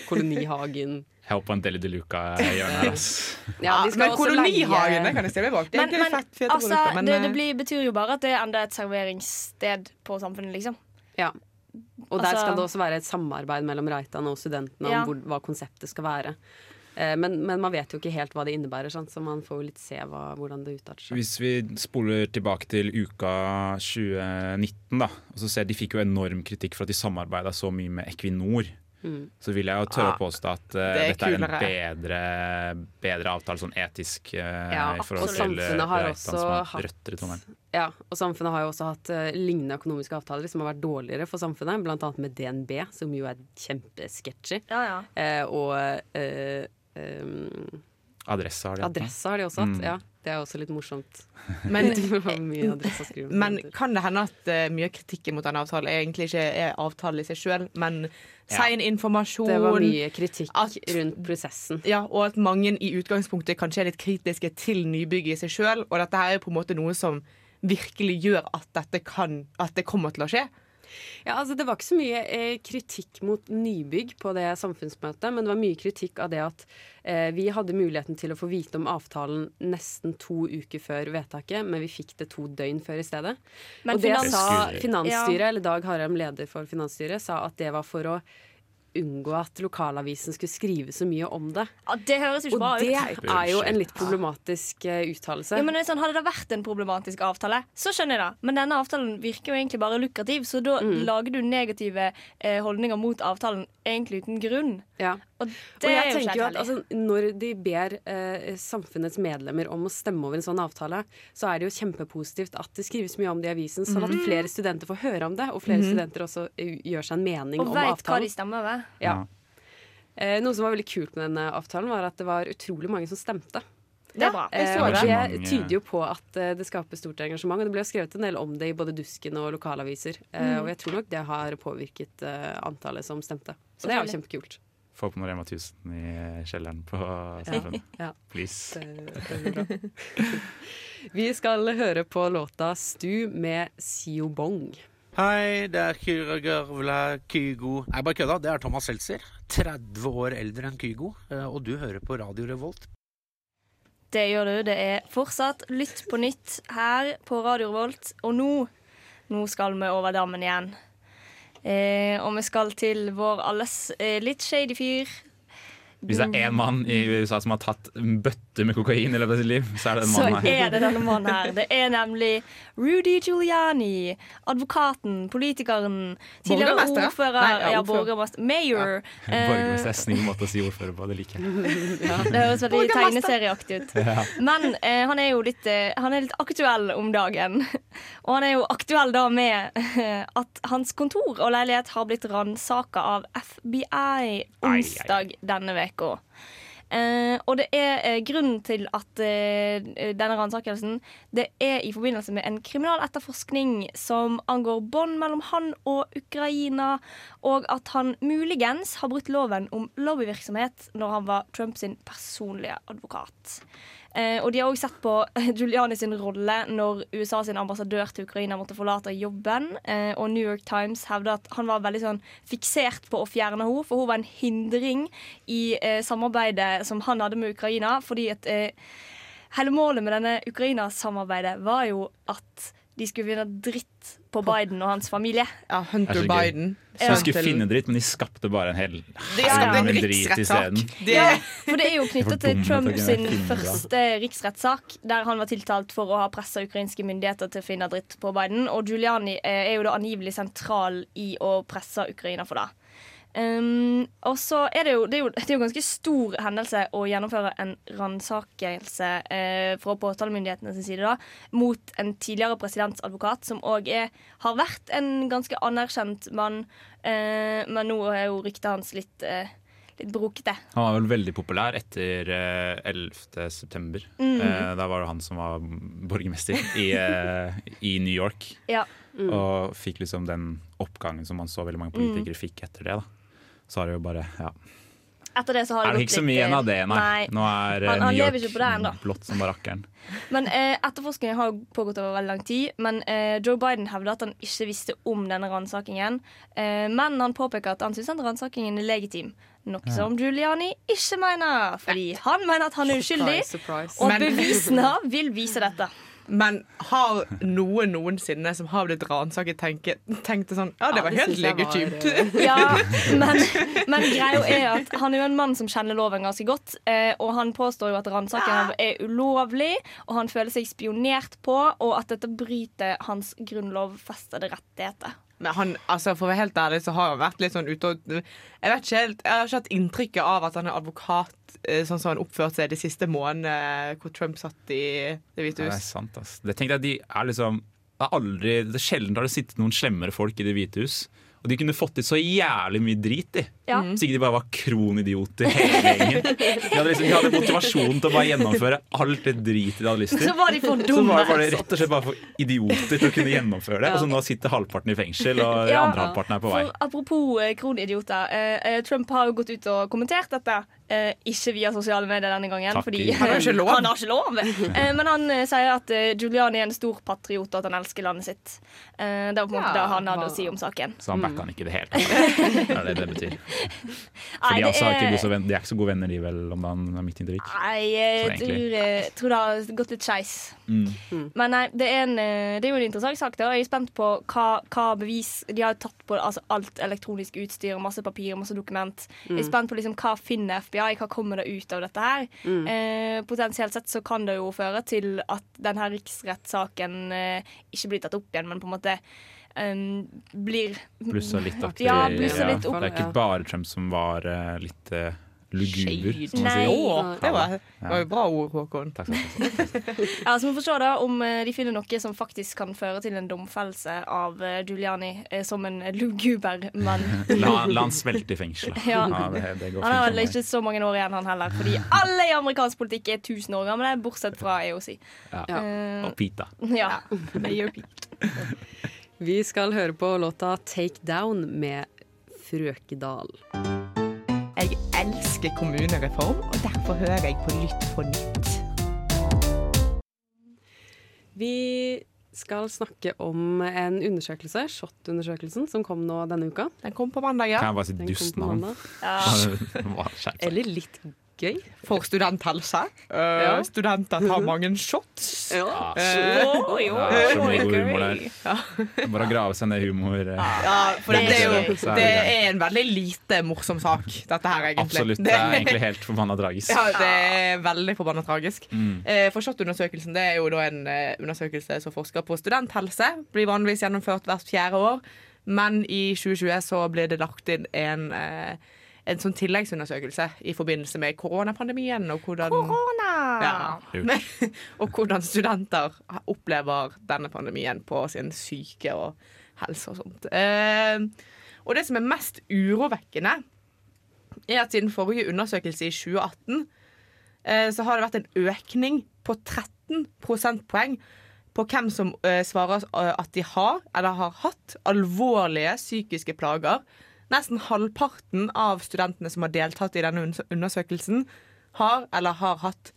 Kolonihagen. Jeg håper en Deli de Luca-hjørne her, ass. Ja, de skal men også kolonihagen leie- det kan jeg stille meg bak. Det er Men, egentlig men fett, fete altså, produkter, men, det, det eh, blir, betyr jo bare at det er enda et serveringssted på Samfunnet, liksom. Ja. Og der Altså- skal det også være et samarbeid mellom Reitan og studentene Ja. om hvor, hva konseptet skal være. Eh, Men, men man vet jo ikke helt hva det innebærer, sant? så man får jo litt se hva, hvordan det utarter seg. Hvis vi spoler tilbake til uka 2019, da, og så ser de fikk jo enorm kritikk for at de samarbeida så mye med Equinor. Mm. Så vil jeg jo tørre Ah, å påstå at uh, det er dette er en bedre, bedre avtale sånn etisk Uh, Ja, i forhold til samfunnet har Reitan også har hatt røtter. Ja, og samfunnet har jo også hatt uh, lignende økonomiske avtaler som har vært dårligere for samfunnet, annet med DNB, som jo er kjempesketchy. Ja, ja. Eh, og eh, um, Adresse har de hatt. adresse har de også hatt. Mm. Ja, det er også litt morsomt. Men- Men kan det hende at uh, mye av kritikken mot denne avtalen egentlig ikke er avtalen i seg sjøl, men sein informasjon Det var mye kritikk at- rundt prosessen. Ja, og at mange i utgangspunktet kanskje er litt kritiske til nybygget i seg sjøl. Og dette her er på en måte noe som virkelig gjør at dette kan At det kommer til å skje. Ja, altså Det var ikke så mye eh, kritikk mot nybygg på det samfunnsmøtet, men det var mye kritikk av det at eh, vi hadde muligheten til å få vite om avtalen nesten to uker før vedtaket, men vi fikk det to døgn før i stedet. Men og det finans- sa finansstyret, Ja. eller Dag Harheim, leder for finansstyret, sa at det var for å unngå at lokalavisen skulle skrive så mye om det. Ja, det høres jo ikke Og bra det er jo en litt problematisk uh, uttalelse. Ja, men det sånn, Hadde det vært en problematisk avtale, så skjønner jeg det. Men denne avtalen virker jo egentlig bare lukrativ, så da Mm. lager du negative eh, holdninger mot avtalen egentlig uten grunn. Ja. Og Og jeg er jo tenker jo at altså, Når de ber eh, samfunnets medlemmer om å stemme over en sånn avtale, så er det jo kjempepositivt at det skrives mye om det i avisen, sånn at Mhm. flere studenter får høre om det, og flere Mhm. studenter også eh, gjør seg en mening Og om veit hva de stemmer over. Ja. Eh, noe som var veldig kult med denne avtalen, var at det var utrolig mange som stemte. Det er bra. Eh, så og det. det tyder jo på at eh, det skaper stort engasjement. Og det ble jo skrevet en del om det i både Dusken og lokalaviser. Eh, Mm. Og jeg tror nok det har påvirket eh, antallet som stemte. Så det er jo kjempekult. Få på noe Rema 1000 i kjelleren på Samfunnet. Ja. Please. Det, det. Vi skal høre på låta 'Stu' med Siobong. Hei, det er Kyragørvla Kygo Nei, bare kødda. Det er Thomas Seltzer. 30 år eldre enn Kygo. eh, Og du hører på Radio Revolt. Det gjør du. Det er fortsatt Lytt på nytt her på Radio Revolt. Og nå, nå skal vi over dammen igjen. Eh, og vi skal til vår alles eh, litt shady fyr. Hvis det er én mann i USA som har tatt en bøtte med kokain i løpet av sitt liv, så er det den Så mannen her. er det denne mannen her. Det er nemlig Rudy Giuliani. Advokaten, politikeren, tidligere ordfører. Nei, ja, ja, borgermester. Mayor. Eh, Borgermester er snill måte å si ordfører på. Det liker jeg. det høres veldig tegneserieaktig ut. Ja. Men eh, han er jo litt, eh, han er litt aktuell om dagen. Og han er jo aktuell da med eh, at hans kontor og leilighet har blitt ransaka av FBI onsdag denne veka. Eh, og det er eh, grunnen til at eh, denne ransakelsen Det er i forbindelse med en kriminaletterforskning som angår bånd mellom han og Ukraina, og at han muligens har brutt loven om lobbyvirksomhet når han var Trumps personlige advokat. Eh, og de har òg sett på Giuliani sin rolle når USA sin ambassadør til Ukraina måtte forlate jobben. Eh, og New York Times hevder at han var veldig sånn fiksert på å fjerne henne, for hun var en hindring i eh, samarbeidet som han hadde med Ukraina. fordi at hele målet med denne Ukraina-samarbeidet var jo at de skulle finne dritt på Biden og hans familie. Ja, er Hunter. Biden. Så de skulle finne dritt, men de skapte bare en hel haug med drit isteden. Ja, for det er jo knytta til Trumps første riksrettssak, der han var tiltalt for å ha pressa ukrainske myndigheter til å finne dritt på Biden. Og Giuliani eh, er jo da angivelig sentral i å presse Ukraina for det. Um, og så er det jo det er jo, det er jo ganske stor hendelse å gjennomføre en ransakelse uh, fra påtalemyndighetene side da, mot en tidligere presidentsadvokat, som òg har vært en ganske anerkjent mann, uh, men nå er jo ryktet hans litt, uh, litt brokete. Han var vel veldig populær etter eh, 11. september. Mhm. Eh, da var det han som var borgermester i, i New York. Ja. Mm. Og fikk liksom den oppgangen som man så veldig mange politikere fikk etter det. da Så har det jo bare ja. Etter det så har det gått ikke så mye igjen av eh, det, nei. Nå er eh, Han- han New lever York det blått som barrakkeren. Men eh, etterforskningen har pågått over veldig lang tid. Men eh, Joe Biden hevder at han ikke visste om denne ransakingen. Eh, men han påpeker at han syns ransakingen er legitim. Noe Ja. som Giuliani ikke mener, fordi han mener at han er uskyldig. Surprise, surprise. Og bevisene vil vise dette. Men har noen noensinne som har blitt ransaket, tenkt, tenkt sånn Ja, det Ja, var det helt var, legitimt. Ja, men, men greia er at han er jo en mann som kjenner loven ganske godt. Eh, og han påstår jo at ransaking er ulovlig, og han føler seg spionert på, og at dette bryter hans grunnlovfestede rettigheter. Men han, altså For å være helt ærlig så har han vært litt sånn ute og Jeg vet ikke helt, jeg har ikke hatt inntrykket av at han er advokat eh, sånn som han oppførte seg de siste månedene hvor Trump satt i Det hvite hus. det er sant, ass. Det tenkte jeg, de er liksom det er aldri, det er Sjelden har det sittet noen slemmere folk i Det hvite hus. Og de kunne fått til så jævlig mye drit, de. Ja. Hvis ikke de bare var kronidioter hele gjengen. De hadde, liksom, de hadde motivasjon til å bare gjennomføre alt det dritet de hadde lyst til. Så var de for Så dumme. var, var det rett og slett bare for idioter til å kunne gjennomføre det. Ja. Og så nå sitter halvparten i fengsel, og Ja. andre halvparten er på vei. For apropos eh, kronidioter. Eh, Trump har jo gått ut og kommentert dette. Eh, ikke via sosiale medier denne gangen. Takk Fordi Han har ikke lov. Han har ikke lov. Eh, men han eh, sier at eh, Giuliani er en stor patriot, og at han elsker landet sitt. Eh, det var på en måte Ja, det han hadde å si om saken. Så han backa han ikke i det hele tatt. Det er det det betyr. For Nei, de, det altså, er ikke venn, de er ikke så gode venner, de vel, om han er midt i drikk. Nei, jeg tror, eh, tror det har gått litt skeis. Mm. Men nei, det er, en, det er jo en interessant sak. da Jeg er spent på hva, hva bevis De har tatt på altså, alt elektronisk utstyr, masse papir, masse dokument. Jeg er Mm. spent på liksom, hva finner FBI, hva kommer det ut av dette her. Mm. Eh, potensielt sett så kan det jo føre til at denne riksrettssaken eh, ikke blir tatt opp igjen, men på en måte Um, blir Blussa litt opp. Ja, i- litt opp. Det er ikke bare Trump som var uh, litt uh, luguber. som man Nei. sier. Å, det var, det var jo bra ord, Håkon. Takk, skal du Ja, så Vi får se da om eh, de finner noe som faktisk kan føre til en domfellelse av eh, Giuliani eh, som en luguber mann. La, la han svelte i fengsel. Ja. det, det går Han har fint vel meg. ikke så mange år igjen, han heller. Fordi alle i amerikansk politikk er 1000 år gamle, bortsett fra EOC. Ja. Eh, Og Pita. ja. Vi skal høre på låta 'Take Down' med Frøkedal. Jeg elsker kommunereform, og derfor hører jeg på Lytt på nytt. Vi skal snakke om en undersøkelse, SHoT-undersøkelsen, som kom nå denne uka. Den kom på mandag, ja. Kan jeg bare si dust navn? Ja. Eller litt gøy. For studenthelse. Uh, Ja. Studenter tar mange shots. Ja. Uh, oh, jo, Ja, det er så mye humor der. Ja. Bare å grave seg ned humor. eh. Ja, for Det det, er jo Det er en veldig lite morsom sak, dette her, egentlig. Absolutt. Det er egentlig helt forbanna tragisk. Ja, det er veldig forbanna tragisk. Mm. Uh, for SHoT-undersøkelsen det er jo da en eh, undersøkelse som forsker på studenthelse. Blir vanligvis gjennomført hvert fjerde år. Men i 2020 så blir det lagt inn en, eh, en sånn tilleggsundersøkelse i forbindelse med koronapandemien. Og hvordan, Korona! Ja. og hvordan studenter opplever denne pandemien på sin syke og helse og sånt. Eh, og det som er mest urovekkende, er at siden forrige undersøkelse i 2018 eh, så har det vært en økning på 13 prosentpoeng på hvem som eh, svarer eh, at de har eller har hatt alvorlige psykiske plager. Nesten halvparten av studentene som har deltatt i denne undersøkelsen, har eller har hatt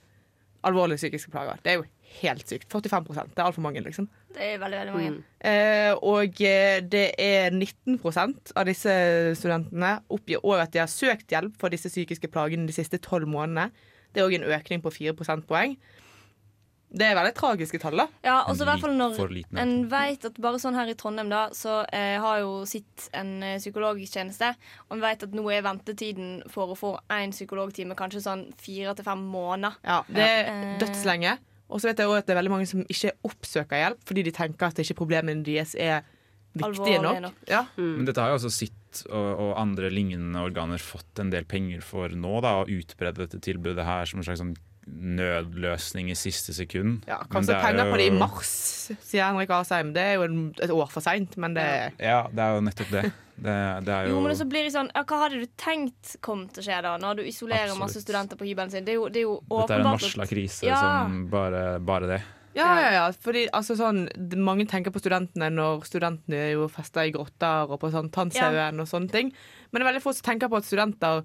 alvorlige psykiske plager. Det er jo helt sykt. 45% Det er altfor mange, liksom. Det er veldig, veldig mange. Eh, og eh, det er 19% av disse studentene oppgir òg at de har søkt hjelp for disse psykiske plagene de siste tolv månedene. Det er òg en økning på 4 prosentpoeng. Det er veldig tragiske tall, da. Ja, og så i hvert fall når en vet at bare sånn her i Trondheim, da, så eh, har jo sitt en psykologisk psykologtjeneste, og en vet at nå er ventetiden for å få én psykologtime kanskje sånn fire til fem måneder. Ja, det er Eh, dødslenge. Og så vet jeg også at det er veldig mange som ikke oppsøker hjelp fordi de tenker at ikke problemene deres er viktige nok. nok. Ja. Men dette har jo altså sitt og, og andre lignende organer fått en del penger for nå, da, å utbrede dette tilbudet her som en slags sånn nødløsning i siste sekund. Ja, Kanskje er penger på det i mars, sier Henrik Asheim. Det er jo et år for seint, men det Ja, det er jo nettopp det. Det, det er Jo, jo men så blir det sånn ja, Hva hadde du tenkt kom til å skje da, når du isolerer Absolutt. masse studenter på hybelen sin? Det er jo, det er jo åpenbart Dette er en varsla krise Ja. som bare, bare det. Ja, ja, ja. Fordi altså, sånn, mange tenker på studentene når studentene er jo festa i grotter og på sånn Tannshaugen og sånne ting. Men det er veldig få som tenker på at studenter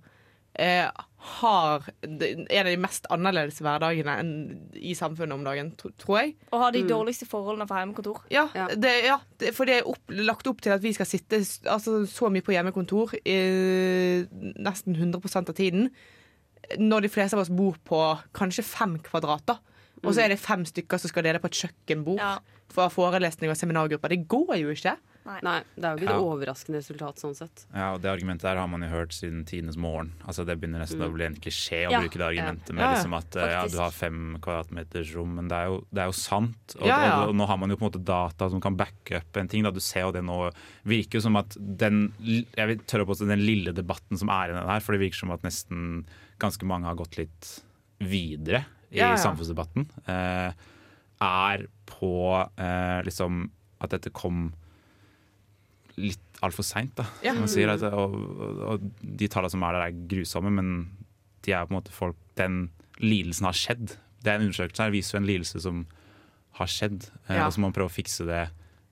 eh, har en av de mest annerledes hverdagene enn i samfunnet om dagen, tror jeg. Og har de Mm. dårligste forholdene for hjemmekontor. Ja, Det, ja det, for det er opp, lagt opp til at vi skal sitte altså, så mye på hjemmekontor i nesten 100% av tiden. Når de fleste av oss bor på kanskje fem kvadrater. Og så er det fem stykker som skal dele på et kjøkkenbord for forelesning og seminargrupper. Det går jo ikke. Nei, det er jo ikke et Ja. overraskende resultat sånn sett. Ja, og Det argumentet der har man jo hørt siden tidenes morgen. Altså Det begynner nesten Mm. å bli en klisjé å Ja, bruke det argumentet med Ja, ja, liksom at eh, ja, du har fem kvadratmeters rom, men det er jo, det er jo sant. Og, Ja, ja. Og, og nå har man jo på en måte data som kan backe opp en ting. Da. Du ser jo det nå virker jo som at den jeg vil tørre å si den lille debatten som er i den her, for det virker som at nesten ganske mange har gått litt videre i Ja, ja. samfunnsdebatten, eh, er på eh, liksom at dette kom litt altfor seint, da. Ja. Som man sier, at, og, og, og de tallene som er der, er grusomme, men de er på en måte folk Den lidelsen har skjedd. Det er en undersøkelse her viser jo en lidelse som har skjedd, eh, Ja. og så må man prøve å fikse det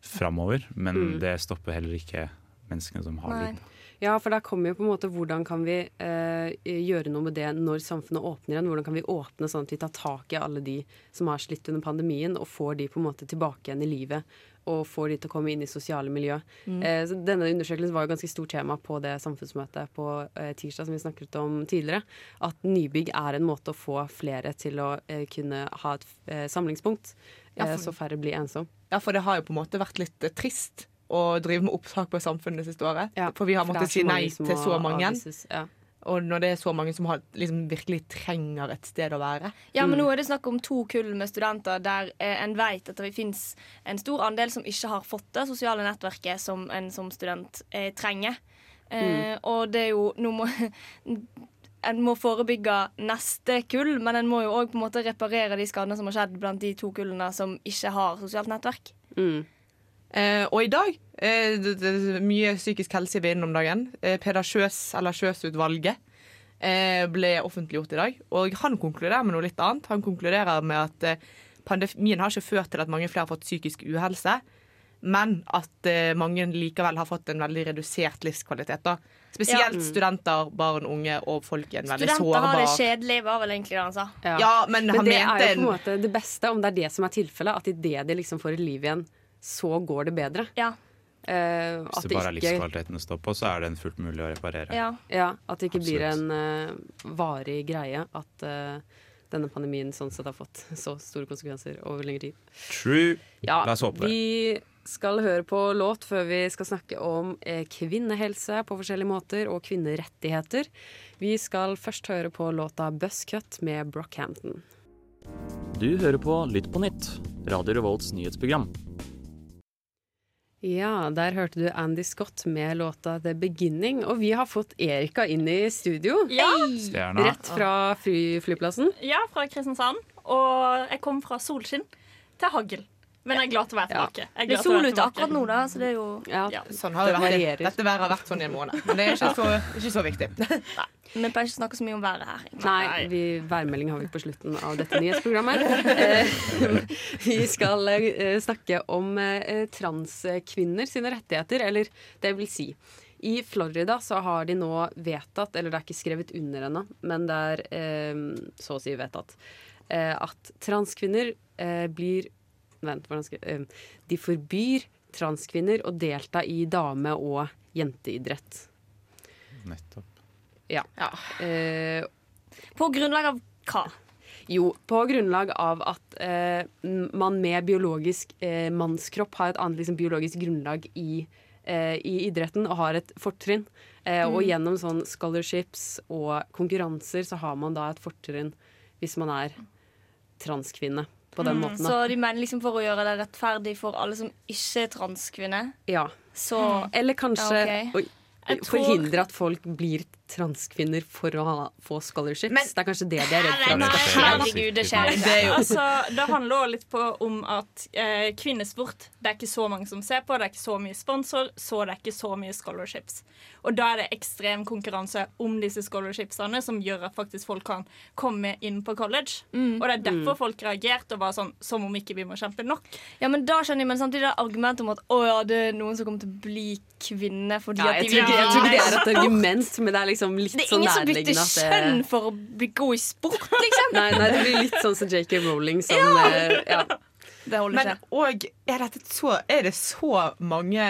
framover. Men Mm. det stopper heller ikke menneskene som har lidd. Ja, for der kommer jo på en måte hvordan kan vi eh, gjøre noe med det når samfunnet åpner igjen? Hvordan kan vi åpne sånn at vi tar tak i alle de som har slitt under pandemien, og får de på en måte tilbake igjen i livet? Og får de til å komme inn i sosiale miljø. Mm. Eh, så denne undersøkelsen var jo ganske stort tema på det samfunnsmøtet på eh, tirsdag som vi snakket om tidligere. At nybygg er en måte å få flere til å eh, kunne ha et eh, samlingspunkt, Ja, eh, for- så færre blir ensom. Ja, for det har jo på en måte vært litt eh, trist å drive med opptak på Samfunnet det siste året. for vi har måttet si nei til så mange. avvises, ja. Og når det er så mange som har, liksom, virkelig trenger et sted å være. Ja, Mm. men nå er det snakk om to kull med studenter der eh, en vet at det fins en stor andel som ikke har fått det sosiale nettverket som en som student eh, trenger. Eh, Og det er jo Nå må En må forebygge neste kull, men en må jo òg reparere de skadene som har skjedd blant de to kullene som ikke har sosialt nettverk. Eh, og i dag eh, det, det, Mye psykisk helse i vinden om dagen. Eh, Peder Sjøs, eller Sjøs-utvalget, eh, ble offentliggjort i dag. Og han konkluderer med noe litt annet. Han konkluderer med at eh, pandemien har ikke ført til at mange flere har fått psykisk uhelse, men at eh, mange likevel har fått en veldig redusert livskvalitet. da. Spesielt Ja. studenter, barn, unge og folk i en veldig Studenter har det sårbar kjedelig, var vel egentlig det han sa. Ja, men han det er jo på en- en måte det beste, om det er det som er tilfellet. At idet de liksom får et liv igjen, så går det bedre. Ja. Eh, Hvis at det bare er ikke livskvaliteten det står på, så er den fullt mulig å reparere. Ja, At det ikke blir en uh, varig greie. At uh, denne pandemien sånn sett har fått så store konsekvenser over lengre tid. True. Ja, La oss håpe det. vi skal høre på låt før vi skal snakke om eh, kvinnehelse på forskjellige måter og kvinnerettigheter. Vi skal først høre på låta 'Buzzcut' med Brockhampton. Du hører på Lytt på nytt, Radio Revolts nyhetsprogram. Ja, der hørte du Andy Scott med låta 'The Beginning'. Og vi har fått Erika inn i studio. Ja. Rett fra fly, flyplassen. Ja, fra Kristiansand. Og jeg kom fra solskinn til hagl. Men jeg er glad til å være tilbake. Jeg Det glad er sol ute akkurat nå, da, så det er jo Ja, Sånn har det Det vært. Dette været har vært sånn i en måned. Men det er ikke så, ikke så viktig. Vi pleier ikke snakke så mye om været her. Nei, vi, værmelding har vi på slutten av dette nyhetsprogrammet. Eh, vi skal eh, snakke om eh, transkvinner sine rettigheter, eller det vil si. I Florida så har de nå vedtatt, eller det er ikke skrevet under ennå, men det er så å si vedtatt, eh, at transkvinner blir Vent, hvordan skal De forbyr transkvinner å delta i dame- og jenteidrett. Nettopp. Ja. Eh, På grunnlag av hva? Jo, på grunnlag av at eh, man med biologisk eh, mannskropp har et annet liksom, biologisk grunnlag i, eh, i idretten og har et fortrinn. Eh, Og Mm. gjennom sånn scholarships og konkurranser så har man da et fortrinn hvis man er transkvinne på den Mm, måten. Så de mener liksom for å gjøre det rettferdig for alle som ikke er transkvinne? Ja. Så Eller kanskje Ja, okay. å, forhindre at folk blir transkvinner for å ha, få scholarships. det er kanskje det de er redd for. Nei, herregud, det skjer ikke. Altså, det handler også litt på om at eh, kvinnesport Det er ikke så mange som ser på, det er ikke så mye sponsor, så det er ikke så mye scholarships. Og da er det ekstrem konkurranse om disse scholarshipsene som gjør at faktisk folk kan komme inn på college. Mm. Og det er derfor Mm. folk reagerte og var sånn som om ikke vi må kjempe nok. Ja, men da skjønner jeg, men samtidig er argumentet om at å ja, det er noen som kommer til å bli kvinne fordi Ja, at de tror ikke, jeg tror ikke det er et sport. argument, men det er liksom litt Det er sånn ingen som bytter nærliggende kjønn for å bli god i sport, liksom. Nei, nei, det blir litt sånn som JK Rowling som Ja. eh, ja. Det holder Men ikke. og er, dette så, er det så mange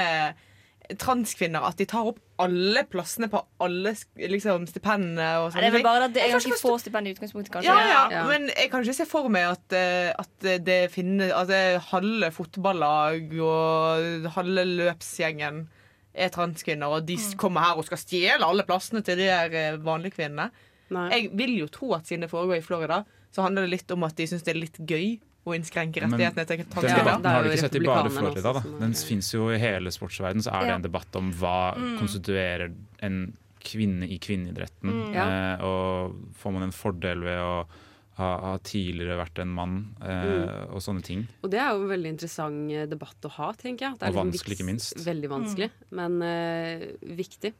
transkvinner at de tar opp alle plassene på alle liksom, stipendene og Ja, det er vel bare at det er ganske få stipend i utgangspunktet, kanskje. Ja, ja, men jeg kan ikke se for meg at, eh, at det finnes altså, halve fotballag og halve løpsgjengen er transkvinner, og de kommer her og skal stjele alle plassene til de her eh, vanlige kvinnene. Jeg vil jo tro at siden det foregår i Florida, så handler det litt om at de syns det er litt gøy å innskrenke rettighetene til Den transkvinner. debatten har du ikke sett i bare Florida. Da. Den fins jo i hele sportsverdenen. Så er det en debatt om hva Mm. konstituerer en kvinne i kvinneidretten. Mm. Eh, og får man en fordel ved å ha, har tidligere vært en mann, eh, og sånne ting. Og det er jo en veldig interessant eh, debatt å ha, tenker jeg. Det er Og liksom vanskelig, ikke minst. Veldig vanskelig, men eh, viktig.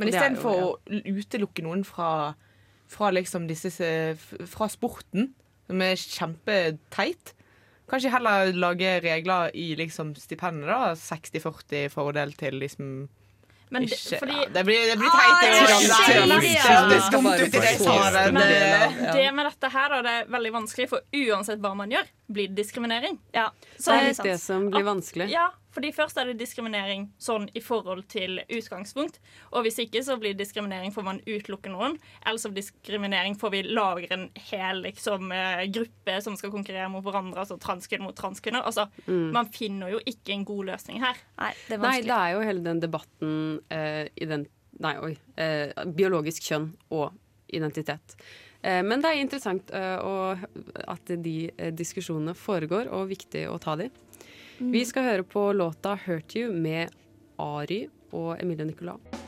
Men istedenfor å utelukke noen fra, fra liksom disse Fra sporten, som er kjempeteit, kanskje heller lage regler i liksom stipendet, da. 60-40 fordel til liksom Men det- ikke, fordi- ja, det blir, det blir Ah, teit. det med dette her det er veldig vanskelig, for uansett hva man gjør, blir det diskriminering. Ja, Det er litt det som blir vanskelig. Ja, fordi først er det diskriminering sånn i forhold til utgangspunkt. Og hvis ikke så blir det diskriminering for man utelukke noen. Eller så diskriminering for vi lager en hel liksom, eh, gruppe som skal konkurrere mot hverandre, altså transkvinner mot transkvinner. Altså, Mm. Man finner jo ikke en god løsning her. Nei, det er Nei, det er jo hele den debatten uh, i den Nei, oi. uh, biologisk kjønn og identitet. Eh, men det er interessant at de diskusjonene foregår, og viktig å ta de. Mm. Vi skal høre på låta 'Hurt You' med Ari og Emilie Nicolas.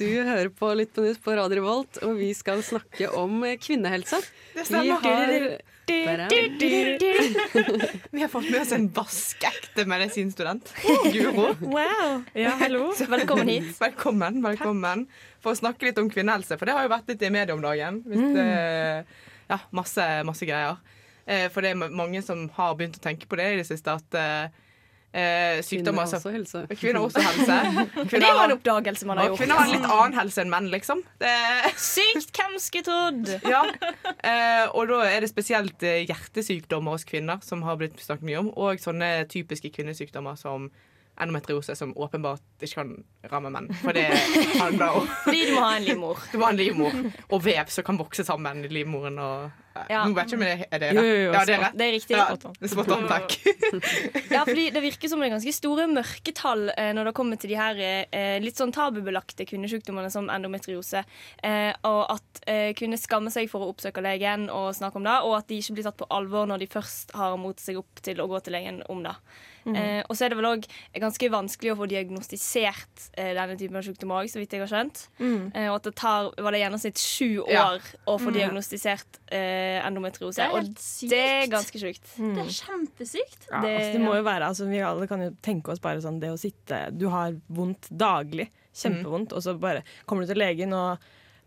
Du hører på Litt på nytt på Radio Revolt, og vi skal snakke om eh, kvinnehelse. Det stemmer. Vi har Vi har fått med oss en vaskeekte medisinstudent. Guro. Wow. Ja, hallo. Velkommen hit. Velkommen. velkommen For å snakke litt om kvinnehelse, for det har jo vært litt i media om dagen. Hvis Mm. det, ja, masse, masse greier. Eh, For det er mange som har begynt å tenke på det i det siste, at eh, sykdommer har også helse. Kvinner har også helse. Kvinner, det er jo en oppdagelse man har gjort. kvinner har en litt annen helse enn menn, liksom. Det, Sykt, hvem skulle trodd? ja. Eh, og da er det spesielt eh, hjertesykdommer hos kvinner som har blitt snakket mye om, og sånne typiske kvinnesykdommer som endometriose, som åpenbart ikke kan ramme menn. For det handler om Fordi du må ha en livmor. Du må ha en livmor og vev som kan vokse sammen i livmoren. Og, Ja. Nå vet ikke om det er det Jo, jo, jo, ja, det er rett. det er riktig. Ja, on. det er takk. Ja, fordi det virker som det er ganske store mørketall eh, når det kommer til de her eh, litt sånn tabubelagte kvinnesykdommene som endometriose. Eh, og at eh, kvinner skammer seg for å oppsøke legen og snakke om det, og at de ikke blir tatt på alvor når de først har mot seg opp til å gå til legen om det. Mhm. Eh, og så er det vel òg ganske vanskelig å få diagnostisert eh, denne typen av sykdom òg, så vidt jeg har skjønt. Mm. Eh, og at det tar var det gjennomsnitt sju år Ja. å få mm. diagnostisert eh, endometriose. Det er og sykt. det er ganske sjukt. Mm. Det er kjempesykt. Ja, Det- altså, det må jo være, altså, Vi alle kan jo tenke oss bare sånn det å sitte Du har vondt daglig, kjempevondt, og så bare kommer du til legen, og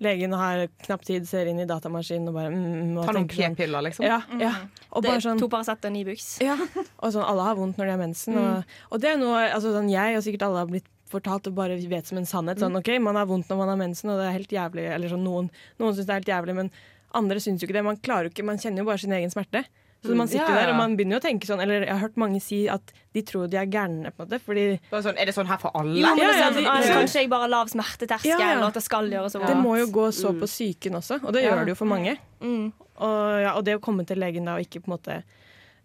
legen har knapp tid, ser inn i datamaskinen og bare mm, mm, og Tar noen sånn- p-piller, liksom. Ja, ja. Mhm. Og Det bare sånn to Paracet og ni Buks. Ja. Og sånn, alle har vondt når de har mensen. Mm. Og, og det er noe altså, sånn, jeg og sikkert alle har blitt fortalt og bare vet som en sannhet. Sånn, ok, Man har vondt når man har mensen, og det er helt jævlig. Eller sånn, noen noen syns det er helt jævlig, men andre syns jo ikke det. Man klarer jo ikke, man kjenner jo bare sin egen smerte. Så man sitter Ja, ja. der og man begynner jo å tenke sånn Eller jeg har hørt mange si at de tror de er gærne, på en måte. Fordi sånn, Er det sånn her for alle? Jo, men det er Ja, ja, sånn, ja. Kanskje jeg bare har lav smerteterskel, Ja, ja. og at det skal gjøre så Det må jo gå så på psyken også, og det Ja. gjør det jo for mange. Mm. Og, ja, og det å komme til legen da og ikke på en måte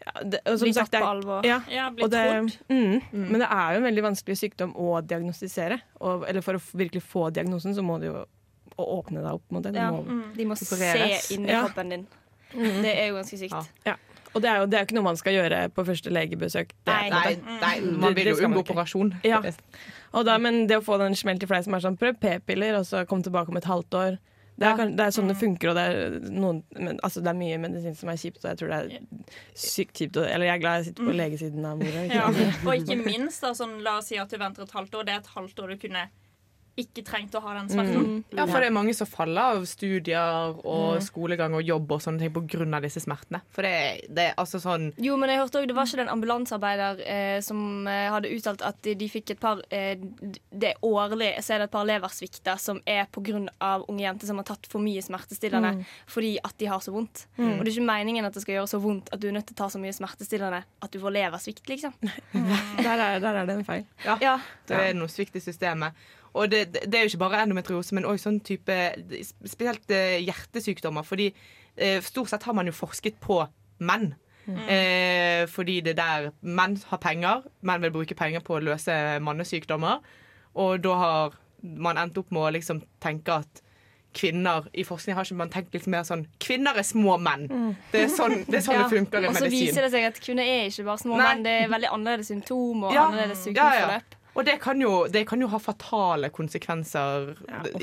ja, det, og som Bli sagt, tatt på alvor. Ja, Ja, bli det, trodd. mm, Men det er jo en veldig vanskelig sykdom å diagnostisere. Og, eller for å virkelig få diagnosen, så må du jo å åpne deg opp. Må. Det Ja. må Mm. De må opereres. se inn Ja. kroppen din. Mm. Det er jo ganske sykt. Ja. Og det er jo det er ikke noe man skal gjøre på første legebesøk. Det, Nei. Nei, nei, man vil jo unngå operasjon. Ja. Og da, men det å få den smelt i fleisen som er sånn prøv p-piller, og så kom tilbake om et halvt år. Det er, ja. det er sånn det funker, og det er, noen, men, altså, det er mye medisin som er kjipt, og jeg tror det er sykt kjipt. Eller jeg er glad jeg sitter på Mm. legesiden av mora. Ja. Og ikke minst, da, sånn, la oss si at du venter et halvt år. Det er et halvt år du kunne ikke trengt å ha den smerten. Mm. Ja, for det er mange som faller av studier og Mm. skolegang og jobb og sånne ting av disse smertene. For det, det er altså sånn Jo, men jeg hørte også, Det var ikke den ambulansearbeider eh, som eh, hadde uttalt at de, de fikk et par eh, Det er årlig så er det et par leversvikter som er pga. unge jenter som har tatt for mye smertestillende Mm. fordi at de har så vondt. Mm. Og det er ikke meningen at det skal gjøre så vondt at du er nødt til å ta så mye smertestillende at du får leversvikt, liksom. Der, er, der er det en feil. Ja, det er noe svikt i systemet. Og det, det er jo ikke bare endometriose, men òg sånn type Spesielt eh, hjertesykdommer. Fordi eh, stort sett har man jo forsket på menn. Mm. Eh, fordi det er der menn har penger. Menn vil bruke penger på å løse mannesykdommer. Og da har man endt opp med å liksom tenke at kvinner I forskning har ikke man tenkt litt mer sånn Kvinner er små menn. Det er sånn det, er sånn Ja. det funker i medisin. Og så viser det seg at kvinner er ikke bare små Nei. menn. Det er veldig annerledes symptom og Ja. annerledes Ja, ja. Og det kan, jo, det kan jo ha fatale konsekvenser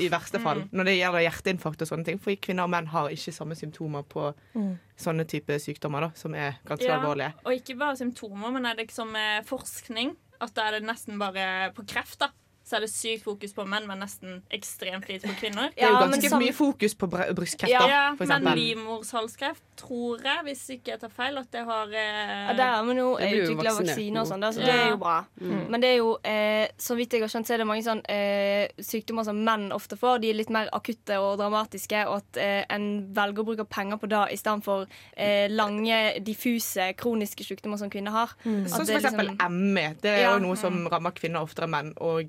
i verste fall Mm. når det gjelder hjerteinfarkt og sånne ting. For kvinner og menn har ikke samme symptomer på Mm. sånne type sykdommer da, som er ganske Ja, alvorlige. Og ikke bare symptomer, men er det liksom forskning. At da er det nesten bare på kreft, da. Så er det sykt fokus på menn, men nesten ekstremt lite på kvinner. Det er jo ganske mye fokus på br brystkreft, Ja, da, for men livmorshalskreft tror jeg, hvis ikke jeg tar feil, at det har eh, Ja, der har vi nå utvikla vaksiner og sånn, så Ja. det er jo bra. Mm. Men det er jo, eh, så vidt jeg har skjønt, så er det mange sånn eh, sykdommer som menn ofte får. De er litt mer akutte og dramatiske, og at eh, en velger å bruke penger på det istedenfor eh, lange, diffuse, kroniske sykdommer som kvinner har. Sånn som for er eksempel liksom- ME. Det er Ja. jo noe som rammer kvinner oftere enn menn. Og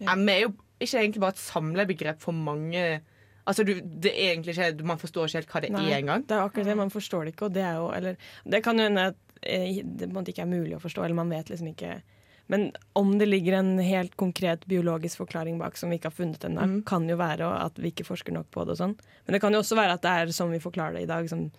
ME er jo ikke egentlig bare et samlebegrep for mange Altså, du, det er egentlig ikke, Man forstår ikke helt hva det Nei, er engang. Det er akkurat det, man forstår det ikke, og det er jo Eller det kan jo hende at eh, det ikke er mulig å forstå, eller man vet liksom ikke Men om det ligger en helt konkret biologisk forklaring bak som vi ikke har funnet ennå, Mm. kan jo være at vi ikke forsker nok på det og sånn. Men det kan jo også være at det er som vi forklarer det i dag, som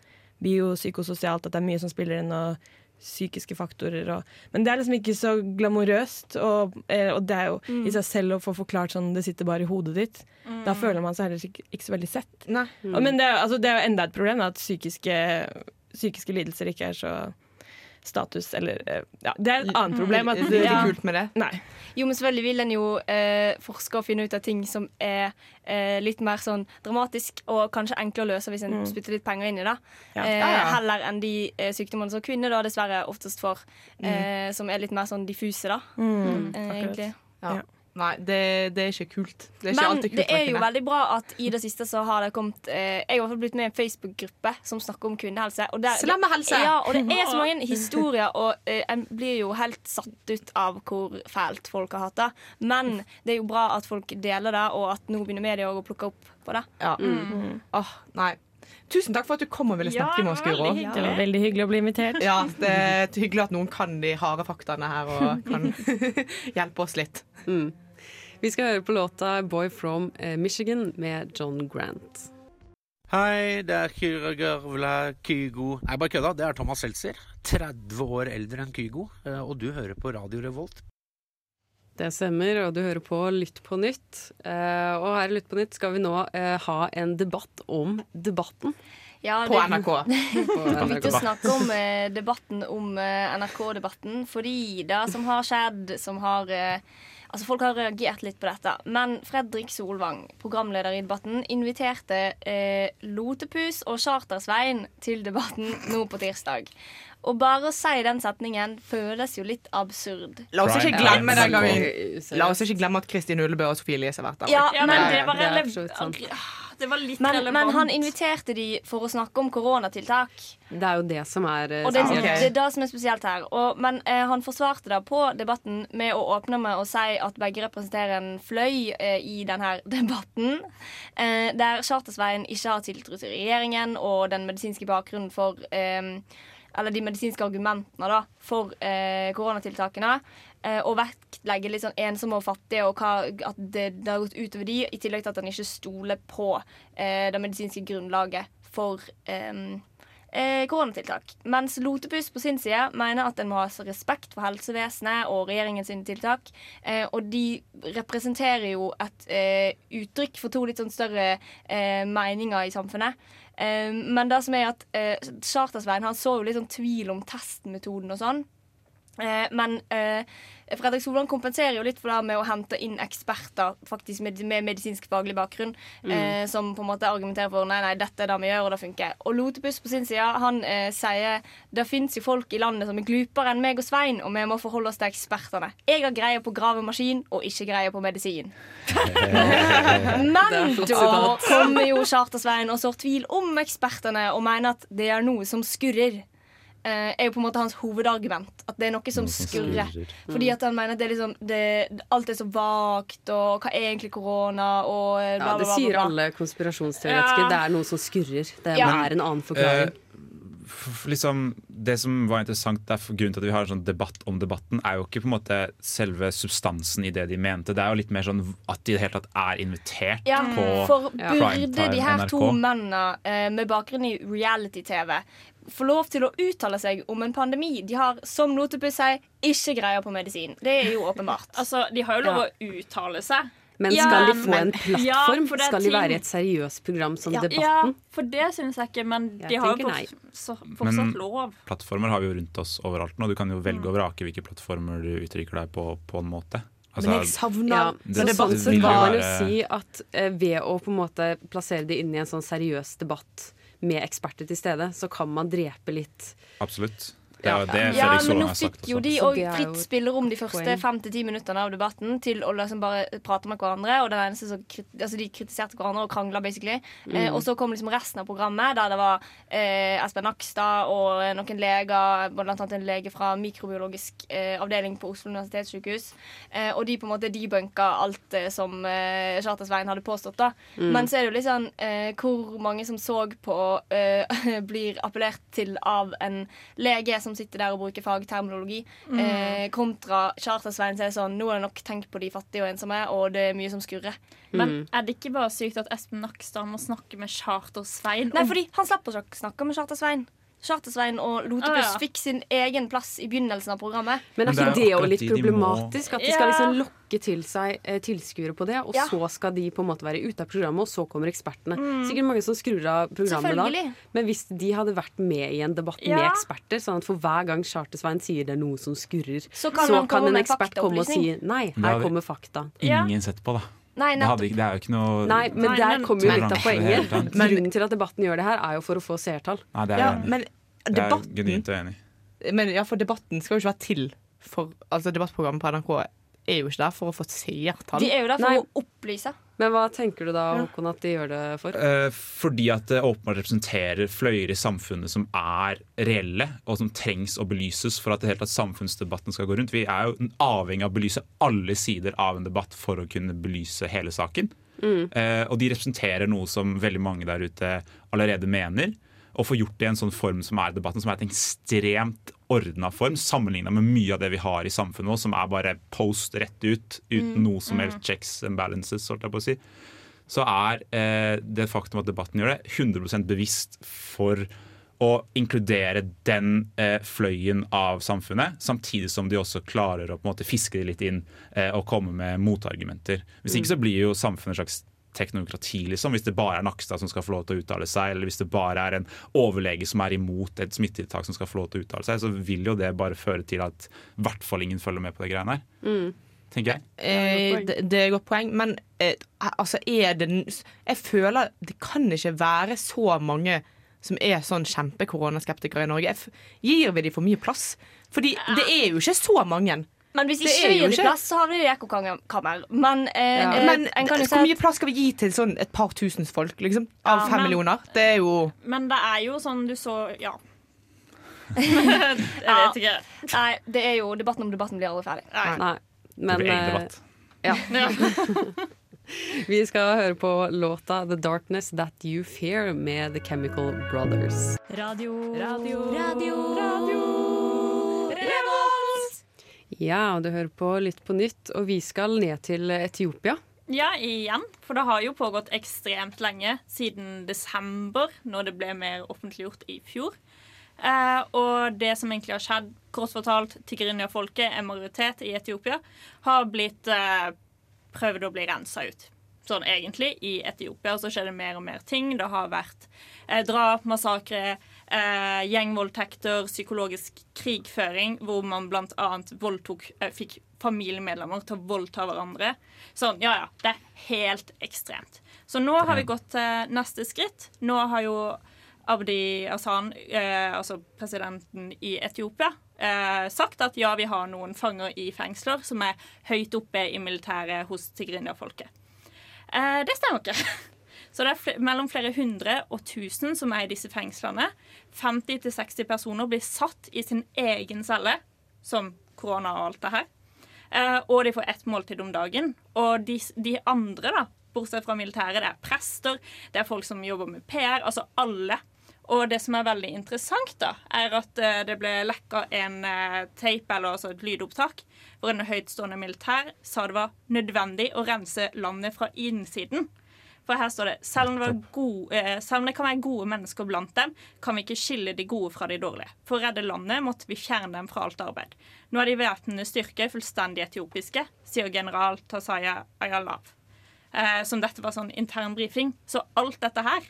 biopsykososialt, at det er mye som spiller inn, og psykiske faktorer og Men det er liksom ikke så glamorøst, og, eh, og det er jo Mm. i seg selv å få forklart sånn det sitter bare i hodet ditt. Mm. Da føler man seg heller ikke, ikke så veldig sett. Nei. Og, Men det altså, det er jo enda et problem da, at psykiske, psykiske lidelser ikke er så status eller eh, Ja, det er et annet problem. At, Det er kult med det. Nei. Jo, men selvfølgelig vil en jo eh, forske og finne ut av ting som er eh, litt mer sånn dramatisk og kanskje enklere å løse hvis en Mm. spytter litt penger inn i det. Ja. Eh, Ja. Heller enn de eh, sykdommene som kvinner da dessverre oftest får, eh, som er litt mer sånn diffuse, da. Mm, eh, egentlig. Ja. Nei, det, det er ikke kult. Det er ikke Men kult det er jo veldig bra at i det siste så har det kommet eh, Jeg har i hvert fall blitt med i en Facebook-gruppe som snakker om kvinnehelse. Og der- Slemmehelse! Ja, og det er så mange historier, og eh, en blir jo helt satt ut av hvor fælt folk har hatt det. Men det er jo bra at folk deler det, og at nå begynner media å plukke opp på det. Ja. Mm. Åh, nei. Tusen takk for at du kom og ville Ja, snakke med oss, Guro. Det var veldig hyggelig å bli invitert. Ja, det er hyggelig at noen kan de harde faktaene her og kan hjelpe oss litt. Mm. Vi skal høre på låta 'Boy from eh, Michigan' med John Grant. Hei, det er Kyra Kygo Nei, bare kødda. Det er Thomas Seltzer. 30 år eldre enn Kygo. eh, Og du hører på Radio Revolt. Det stemmer, og du hører på Lytt på nytt. Eh, og her i Lytt på nytt skal vi nå eh, ha en debatt om debatten. Ja, På det- NRK. På NRK. viktig å snakke om eh, debatten om eh, NRK-debatten, fordi det som har skjedd, som har eh, Altså, folk har reagert litt på dette. Men Fredrik Solvang, programleder i debatten, inviterte eh, Lotepus og Charter-Svein til debatten nå på tirsdag. Og bare å si den setningen føles jo litt absurd. La oss ikke glemme Ja. La oss ikke glemme at Kristin Ullebø og Sofie Elise har vært der. Ja, men det var, rele- sant. det var litt Men, relevant. men han inviterte de for å snakke om koronatiltak. Det er jo det som er eh, Og det, det er det som er spesielt her. Og, men eh, han forsvarte det på debatten med å åpne med å si at begge representerer en fløy eh, i denne debatten. Eh, der Charter-Svein ikke har tiltro til regjeringen og den medisinske bakgrunnen for eh, Eller de medisinske argumentene da, for eh, koronatiltakene. Eh, og vektlegge litt sånn ensomme og fattige, og hva, at det, det har gått utover de, i tillegg til at han ikke stoler på eh, det medisinske grunnlaget for eh, eh, koronatiltak. Mens Lotepus på sin side mener at en må ha respekt for helsevesenet og regjeringens tiltak. Eh, og de representerer jo et eh, uttrykk for to litt sånn større eh, meninger i samfunnet. Eh, men det som er at eh, Charter-Svein han så jo litt sånn tvil om testmetoden og sånn. Eh, men eh, Fredrik Solvang kompenserer jo litt for det med å hente inn eksperter faktisk med, med medisinsk faglig bakgrunn, eh, som på en måte argumenterer for nei, nei, dette er det vi gjør, og det funker. Og Lotepus på sin side han eh, sier det fins jo folk i landet som er glupere enn meg og Svein, og vi må forholde oss til ekspertene. Jeg har greie på gravemaskin og ikke greie på medisin. Men da kommer jo Charter-Svein og sår tvil om ekspertene og mener at det er noe som skurrer. Eh, er jo på en måte hans hovedargument. At det er noe som skurrer. Fordi at han mener at det er liksom det, Alt er så vagt, og hva er egentlig korona, og bla, bla, Ja, bla, det sier bla, bla. alle konspirasjonsteoretikere. Ja. Det er noe som skurrer. Det Ja. er en annen forklaring. Eh, liksom, det som var interessant der, for Grunnen til at vi har en sånn debatt om debatten, er jo ikke på en måte selve substansen i det de mente. Det er jo litt mer sånn at de i det hele tatt er invitert Ja, på for Ja. burde de her to mennene eh, med bakgrunn i reality-TV få lov til å uttale seg om en pandemi de har, som Notepus sier, ikke greier på medisin? Det er jo åpenbart. Altså, De har jo lov å uttale seg. Men Ja, skal de få men- en plattform? Ja, for det skal de være i et seriøst program som Ja. Ja, for det syns jeg ikke, men Jeg de har jo fortsatt, fortsatt Men- lov. Plattformer har vi jo rundt oss overalt nå. Du kan jo velge og vrake hvilke plattformer du uttrykker deg på, på en måte. Altså, Men jeg savner Ja, det- så det jo kan man jo være- si at eh, ved å på en måte plassere det inn i en sånn seriøs debatt med eksperter til stede, så kan man drepe litt Absolutt. Det Ja, men nå fikk jo de òg fritt spillerom de første fem til ti minuttene av debatten til å liksom bare prate med hverandre. Og den eneste som krit altså De kritiserte hverandre og krangla, basically. Eh, og så kom liksom resten av programmet, der det var eh, Espen Nakstad og noen leger, blant annet en lege fra mikrobiologisk eh, avdeling på Oslo universitetssykehus. Eh, og de på en måte debunka alt eh, som eh, Charter-Svein hadde påstått. da Men så er det jo litt sånn eh, hvor mange som så på eh, blir appellert til av en lege som sitter der og bruker fagterminologi, eh, kontra Charter-Svein som er sånn Nå er det nok tenkt på de fattige og ensomme, og det er mye som skurrer. Men er det ikke bare sykt at Espen Nakstad må snakke med Charter-Svein? Nei, fordi han slapp å snakke med Charter-Svein. Charter-Svein og Lotepus Ah, ja. fikk sin egen plass i begynnelsen av programmet. Men er ikke det jo litt de problematisk? At de skal liksom lokke til seg eh, tilskuere på det, og Ja. så skal de på en måte være ute av programmet, og så kommer ekspertene. Sikkert mange som skrur av programmet da. Men hvis de hadde vært med i en debatt med eksperter, sånn at for hver gang Charter-Svein sier det er noe som skurrer, Så kan så kan en ekspert komme og si nei, her kommer fakta. Ingen sett på, da. Nei, Det, hadde, ikke- det er jo ikke noe Nei, men Nei, der kommer jo litt av poenget. Grunnen til at debatten gjør det her, er jo for å få seertall. Nei, det er Ja, jeg enig i. men Det er debatten genuint enig Men ja, for debatten skal jo ikke være til for Altså, debattprogrammet på NRK er jo ikke der for å få seertall. De er jo der for Nei. å opplyse. Men hva tenker du da, Håkon, at de gjør det for? Eh, fordi at det åpenbart representerer fløyer i samfunnet som er reelle, og som trengs å belyses for at det hele tatt samfunnsdebatten skal gå rundt. Vi er jo avhengig av å belyse alle sider av en debatt for å kunne belyse hele saken. Mm. og de representerer noe som veldig mange der ute allerede mener. Og får gjort det i en sånn form som er debatten, som er et ekstremt ordna form, sammenligna med mye av det vi har i samfunnet vårt, som er bare post rett ut, uten noe som helst checks and balances, holdt jeg på å si så er eh, det faktum at debatten gjør det, 100% bevisst for å inkludere den eh, fløyen av samfunnet, samtidig som de også klarer å på en måte fiske det litt inn eh, og komme med motargumenter. Hvis ikke så blir jo samfunnet et slags teknokrati, liksom, hvis det bare er Nakstad som skal få lov til å uttale seg, eller hvis det bare er en overlege som er imot et smittetiltak som skal få lov til å uttale seg, så vil jo det bare føre til at i hvert fall ingen følger med på de greiene her. Tenker jeg. Eh, det, det er et godt poeng, men eh, altså er det Jeg føler det kan ikke være så mange som er sånn kjempe-koronaskeptikere i Norge, gir vi de for mye plass? Fordi det er jo ikke så mange. Men hvis Det ikke vi gir dem plass, så havner de i ekkokammer. Men, eh, ja. Men en kan jo hvor mye plass skal vi gi til sånn et par tusen folk, liksom? Av Ja, fem men- millioner? Det er jo Men det er jo sånn du så Ja. jeg vet ikke. Nei, det er jo debatten om debatten blir aldri ferdig. Nei. Men Det blir egen eh, debatt. Ja. Vi skal høre på låta 'The Darkness That You Fear' med The Chemical Brothers. Radio. Radio. Radio. Revolt! Ja, og du hører på Lytt på nytt, og vi skal ned til Etiopia. Ja, igjen. For det har jo pågått ekstremt lenge, siden desember, når det ble mer offentliggjort i fjor. Eh, og det som egentlig har skjedd, kort fortalt, tigrinja-folket, en majoritet i Etiopia, har blitt eh, prøvd å bli rensa ut. Sånn egentlig, i Etiopia så skjer det mer og mer ting. Det har vært eh, drap, massakre, eh, gjengvoldtekter, psykologisk krigføring, hvor man annet voldtok, eh, fikk familiemedlemmer til å voldta hverandre. Sånn, ja ja, det er helt ekstremt. Så nå har vi gått til neste skritt. Nå har jo Abdi Asan, eh, altså presidenten i Etiopia, eh, sagt at ja, vi har noen fanger i fengsler som er høyt oppe i militæret hos tigrinja-folket. Eh, det stemmer ikke. Så det er fl mellom flere hundre og tusen som er i disse fengslene. 50-60 personer blir satt i sin egen celle, som korona og alt det her. Eh, og de får ett måltid om dagen. Og de, de andre, da, bortsett fra militæret, det er prester, det er folk som jobber med PR, altså alle. Og det som er veldig interessant, da, er at eh, det ble lekka en eh, tape, eller altså et lydopptak, hvor en høytstående militær sa det var nødvendig å rense landet fra innsiden. For her står det selv om det, var gode, eh, selv om det kan være gode mennesker blant dem, kan vi ikke skille de gode fra de dårlige. For å redde landet måtte vi fjerne dem fra alt arbeid. Nå er de væpnede styrker fullstendig etiopiske, sier general Tasaya Ayalav. Eh, som dette var sånn intern brifing. Så alt dette her,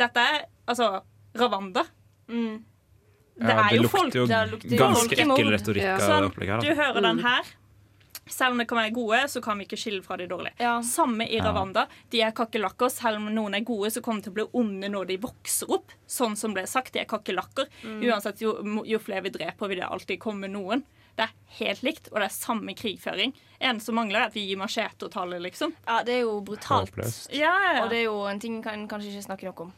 dette er altså Ravanda. Det Ja, er jo folk det lukter jo ganske ekkel retorikk av Sånn, det opplegget her, Du hører den Mm. her. Selv om det kan være gode, så kan vi ikke skille fra de dårlige. Samme i Ja. Ravanda. De er kakerlakker. Selv om noen er gode, så kommer de til å bli onde når de vokser opp. Sånn som ble sagt, de er kakerlakker. Mm. Uansett, jo, jo flere vi dreper, vil det alltid komme noen. Det er helt likt, og det er samme krigføring. En som mangler, er at vi gir machete-tallet, liksom. Ja, det er jo brutalt. Ja, ja. Og det er jo en ting kan kanskje ikke snakke noe om.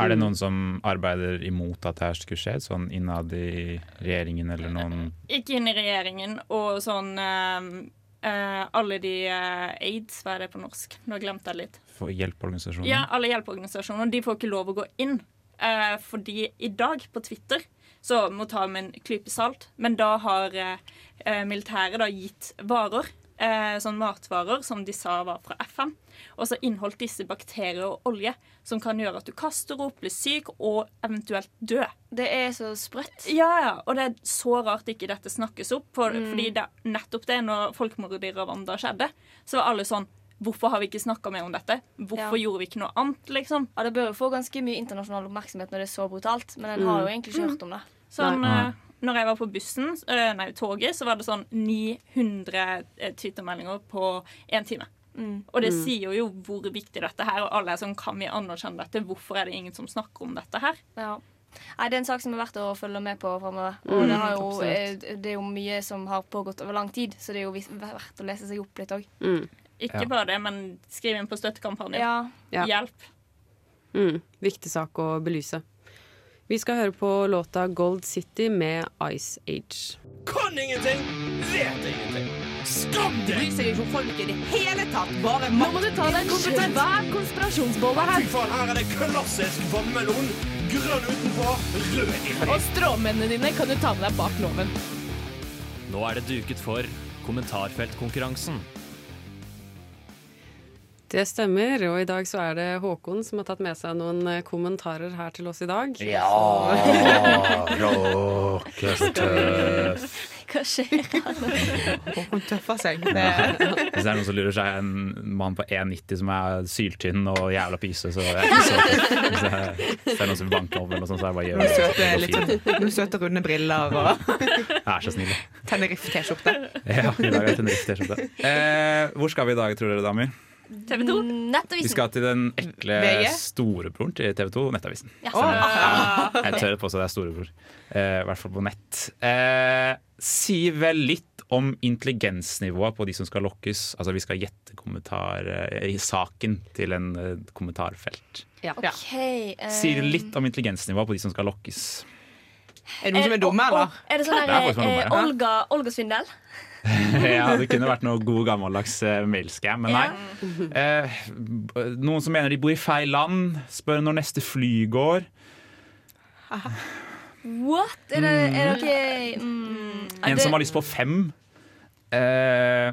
Er det noen som arbeider imot at dette skulle skje, sånn innad i regjeringen eller noen Ikke inn i regjeringen og sånn eh, Alle de eh, aids, hva er det på norsk? Nå glemte jeg litt. for hjelpeorganisasjoner? Ja, alle hjelpeorganisasjoner de får ikke lov å gå inn. Uh, fordi i dag på Twitter så må ta med en klype salt, men da har militæret da gitt varer, eh, sånn matvarer som de sa var fra FN, og så inneholdt disse bakterier og olje som kan gjøre at du kaster opp, blir syk og eventuelt dø. Det er så sprøtt. Ja, ja, og det er så rart ikke dette snakkes opp, for, Mm. fordi det er nettopp det, når folkemordet i Rwanda skjedde, så var alle sånn Hvorfor har vi ikke snakka mer om dette? Hvorfor Ja. gjorde vi ikke noe annet, liksom? Ja, Det bør jo få ganske mye internasjonal oppmerksomhet når det er så brutalt, men en har jo egentlig ikke hørt om det. Sånn, Nei. eh, når jeg var på bussen, eh, nei, toget, så var det sånn 900 eh, Twitter-meldinger på én time. Og det Mm. sier jo hvor viktig dette her og alle er sånn Kan vi anerkjenne dette? Hvorfor er det ingen som snakker om dette her? Ja. Nei, Det er en sak som er verdt å følge med på framover. Mm, Og det, jo, eh, det er jo mye som har pågått over lang tid, så det er jo verdt å lese seg opp litt òg. Ikke Ja. bare det, men skriv inn på støttekampanjen. Ja. Ja. Hjelp. Mm, viktig sak å belyse. Vi skal høre på låta 'Gold City' med Ice Age. Kan ingenting, vet ingenting. Skam deg! Bryr seg ikke om folk i det hele tatt. Bare Nå må du ta deg en Inkompetent. svær konspirasjonsbolle Fy faen, her er det klassisk vannmelon. Grønn utenpå, rød inni. Og stråmennene dine kan du ta med deg bak loven. Nå er det duket for kommentarfeltkonkurransen. Det stemmer, og i dag så er det Håkon som har tatt med seg noen eh, kommentarer her til oss i dag. Rock er så tøff. Hva skjer? Håkon tøffer seg. Hvis det er noen som lurer, så er jeg en mann på 1,90 som er syltynn og jævla pyse, så jeg er ikke så. Hvis det- er noen som vil banke opp, eller noe sånt, så er det bare å gjøre det. søte, Det noen søte runde briller og Vær så snill. Tenerife-T-skjorte. Ja, i dag er det Tenerife T-skjorte. Eh, hvor skal vi i dag, tror dere, damer? TV 2? Vi skal til den ekle VG? storebroren til TV 2, Nettavisen. Ja. Ah. Ja, jeg tør påstå det er storebror. Eh, I hvert fall på nett. Eh, si vel litt om intelligensnivået på de som skal lokkes. Altså Vi skal gjette kommentar eh, i saken til en eh, kommentarfelt. Okay, um... Si litt om intelligensnivået på de som skal lokkes. Er det noen som er dumme, eller? Er det sånn her, er er eh. Olga, Olga Svindel? ja, det kunne vært noe god gammeldags uh, mailscam, men nei. Eh, noen som mener de bor i feil land, spør når neste fly går. What? Er, det, er dere mm, er En som har lyst på fem. Eh,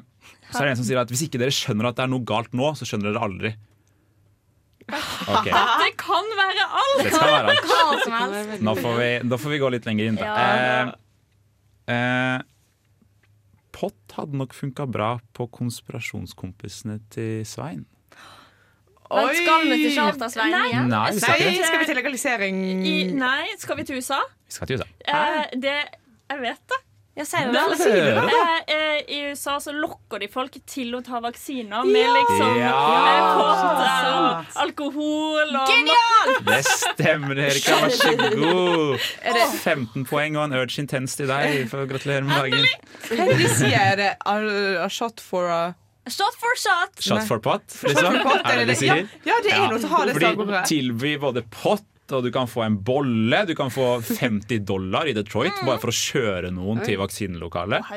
så er det en som sier at hvis ikke dere skjønner at det er noe galt nå, så skjønner dere aldri. Okay. Det kan være alt! Det skal være alt. Nå får vi, da får vi gå litt lenger inn. Da. Eh, eh, Pott hadde nok funka bra på konspirasjonskompisene til Svein. Men skal vi til Charter-Svein igjen? Nei, vi skal ikke Nei, skal vi til legalisering? I, nei, skal vi til USA? Vi skal til USA. Eh, det, jeg vet det. Ja, sier du det? Få det. Eh, eh, I USA så lokker de folk til å ta vaksiner med liksom Ja. eh, pott, Sant. eh, alkohol og Genialt! Det stemmer, Erika. Vær så god. 15 poeng og en urge intense til deg. For gratulerer med dagen. Hva sier det de sier? Det a, shot for a Shot for shot! Shot for pot, Shot liksom. for pot, Er det det de ja. sier? Ja, det er noe til å ha det For de tilbyr både pott, og du kan få en bolle. Du kan få 50 dollar i Detroit bare for å kjøre noen til vaksinelokalet.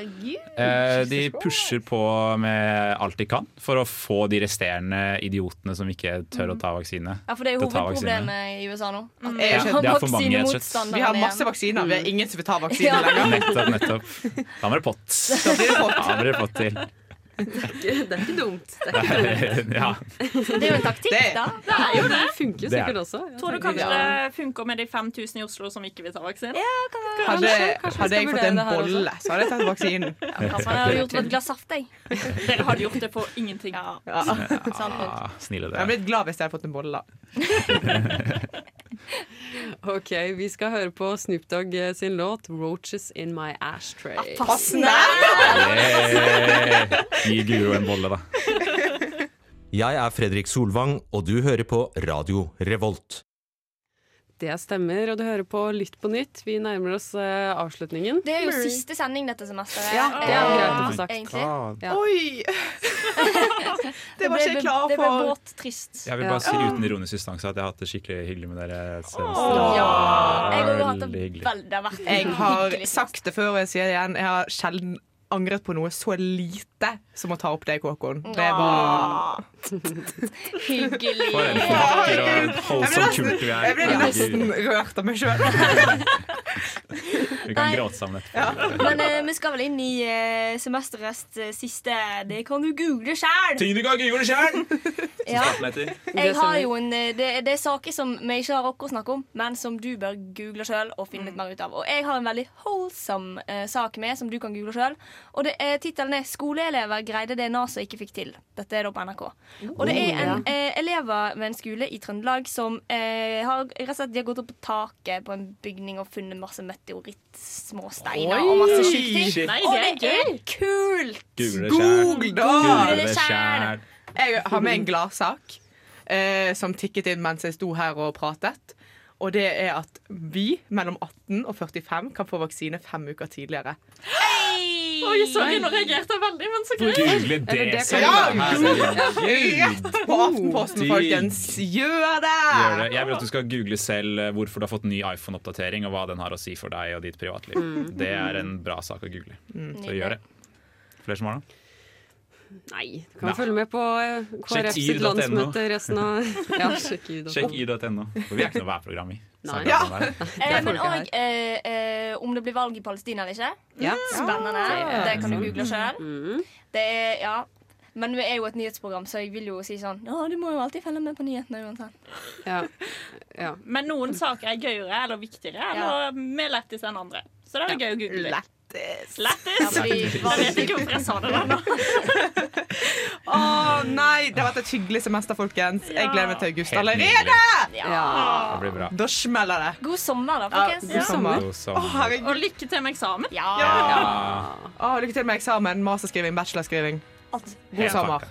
Eh, de pusher på med alt de kan for å få de resterende idiotene som ikke tør å ta vaksine. Ja, for det er jo til hovedproblemet i USA nå. Mm. Ja, det er for mange, rett og slett. Vi har masse vaksiner. Vi er ingen som vil ta vaksine lenger. Nettopp, nettopp. Da må det pott. Da blir det pott. Blir det er ikke dumt. Det er ikke dumt. ja. Det er jo en taktikk, Det- da. Det er jo det. Det funker jo Det er sikkert også. Jeg Tror du kanskje Ja. det funker med de 5000 i Oslo som ikke vil ta vaksine? Hadde, kanskje vi hadde jeg fått en bolle, så hadde jeg tatt vaksinen. Kanskje jeg hadde gjort et glass saft, jeg. Dere hadde gjort det for ingenting. Ja. Ja. Snille Ah, Jeg hadde blitt glad hvis jeg hadde fått en bolle. da. Ok, Vi skal høre på Snoop Dogg eh, sin låt 'Roaches In My Ashtray'. Passende! Gi Guro en bolle, da. Jeg er Fredrik Solvang, og du hører på Radio Revolt. Det stemmer, og du hører på Lytt på nytt. Vi nærmer oss uh, avslutningen. Det er jo siste sending dette semesteret. Ja, det er greit å få sagt. Ja. Oi! Det var ikke jeg klar Det ble for. trist. Jeg vil bare si uten ironisk distanse at jeg har hatt det skikkelig hyggelig med dere. Ja. Jeg har hatt det veldig hyggelig. det har vært Jeg har sagt det før, og jeg sier det igjen. Jeg har sjelden angret på noe så lite som å ta opp deg, Håkon. Det var Hyggelig. For en vakker og holdsom kult vi er. Jeg ble nesten rørt av meg sjøl. Vi kan gråte sammen etterpå. Men eh, vi skal vel inn i uh, semesterets eh, siste Det kan du google sjæl! Ting du kan google sjøl! Ja. Jeg har jo en, eh, det, det er saker som vi ikke har rukket å snakke om, men som du bør google sjøl og finne litt mer ut av. Og jeg har en veldig holdsom eh, sak med som du kan google sjøl. Og tittelen er 'Skoleelever greide det NASA ikke fikk til'. Dette er da på NRK. Og det er en eh, elever ved en skole i Trøndelag som eh, har rett og slett de har gått opp på taket på en bygning og funnet masse meteorittsmåsteiner og masse sjuke ting. Nei, og det er kult! Google det sjæl. Jeg har med en gladsak eh, som tikket inn mens jeg sto her og pratet. Og det er at vi mellom 18 og 45 kan få vaksine fem uker tidligere. Oi, sorry, nå reagerte jeg veldig, men så greit. Google det det selv. ja, Rett på Aftenposten, folkens! Gjør det! Gjør det. Jeg vil at du skal google selv eh, hvorfor du har fått ny iPhone-oppdatering, og hva den har å si for deg og ditt privatliv. Det er en bra sak å google. Så gjør det. Flere som har noe? Nei, du kan Nei. følge med på eh, KrF sitt landsmøte resten av Ja, sjekk i.no Sjekk ir.no. For vi er ikke noe værprogram i. Nei. Ja. er. Eh, men òg eh, eh, om det blir valg i Palestina eller ikke. Ja. Spennende. Ja. Det kan du google sjøl. Mm. Det er, ja. Men vi er jo et nyhetsprogram, så jeg vil jo si sånn Ja, du må jo alltid følge med på nyhetene uansett. Ja. ja. Men noen saker er gøyere eller viktigere eller mer lættis enn andre. Så da er det gøy å google. litt. Lættis. Lættis? Jeg vet ikke hvorfor jeg sa det der nå. Å nei, det har vært et hyggelig semester, folkens. Jeg gleder meg til august allerede! ja. Det blir bra. Da smeller det. God sommer, da, Ja, folkens. god sommer. God Å, sommer. herregud. Og lykke til med eksamen. Ja. Ja. Å, lykke til med eksamen, masterskriving, bachelorskriving. God sommer.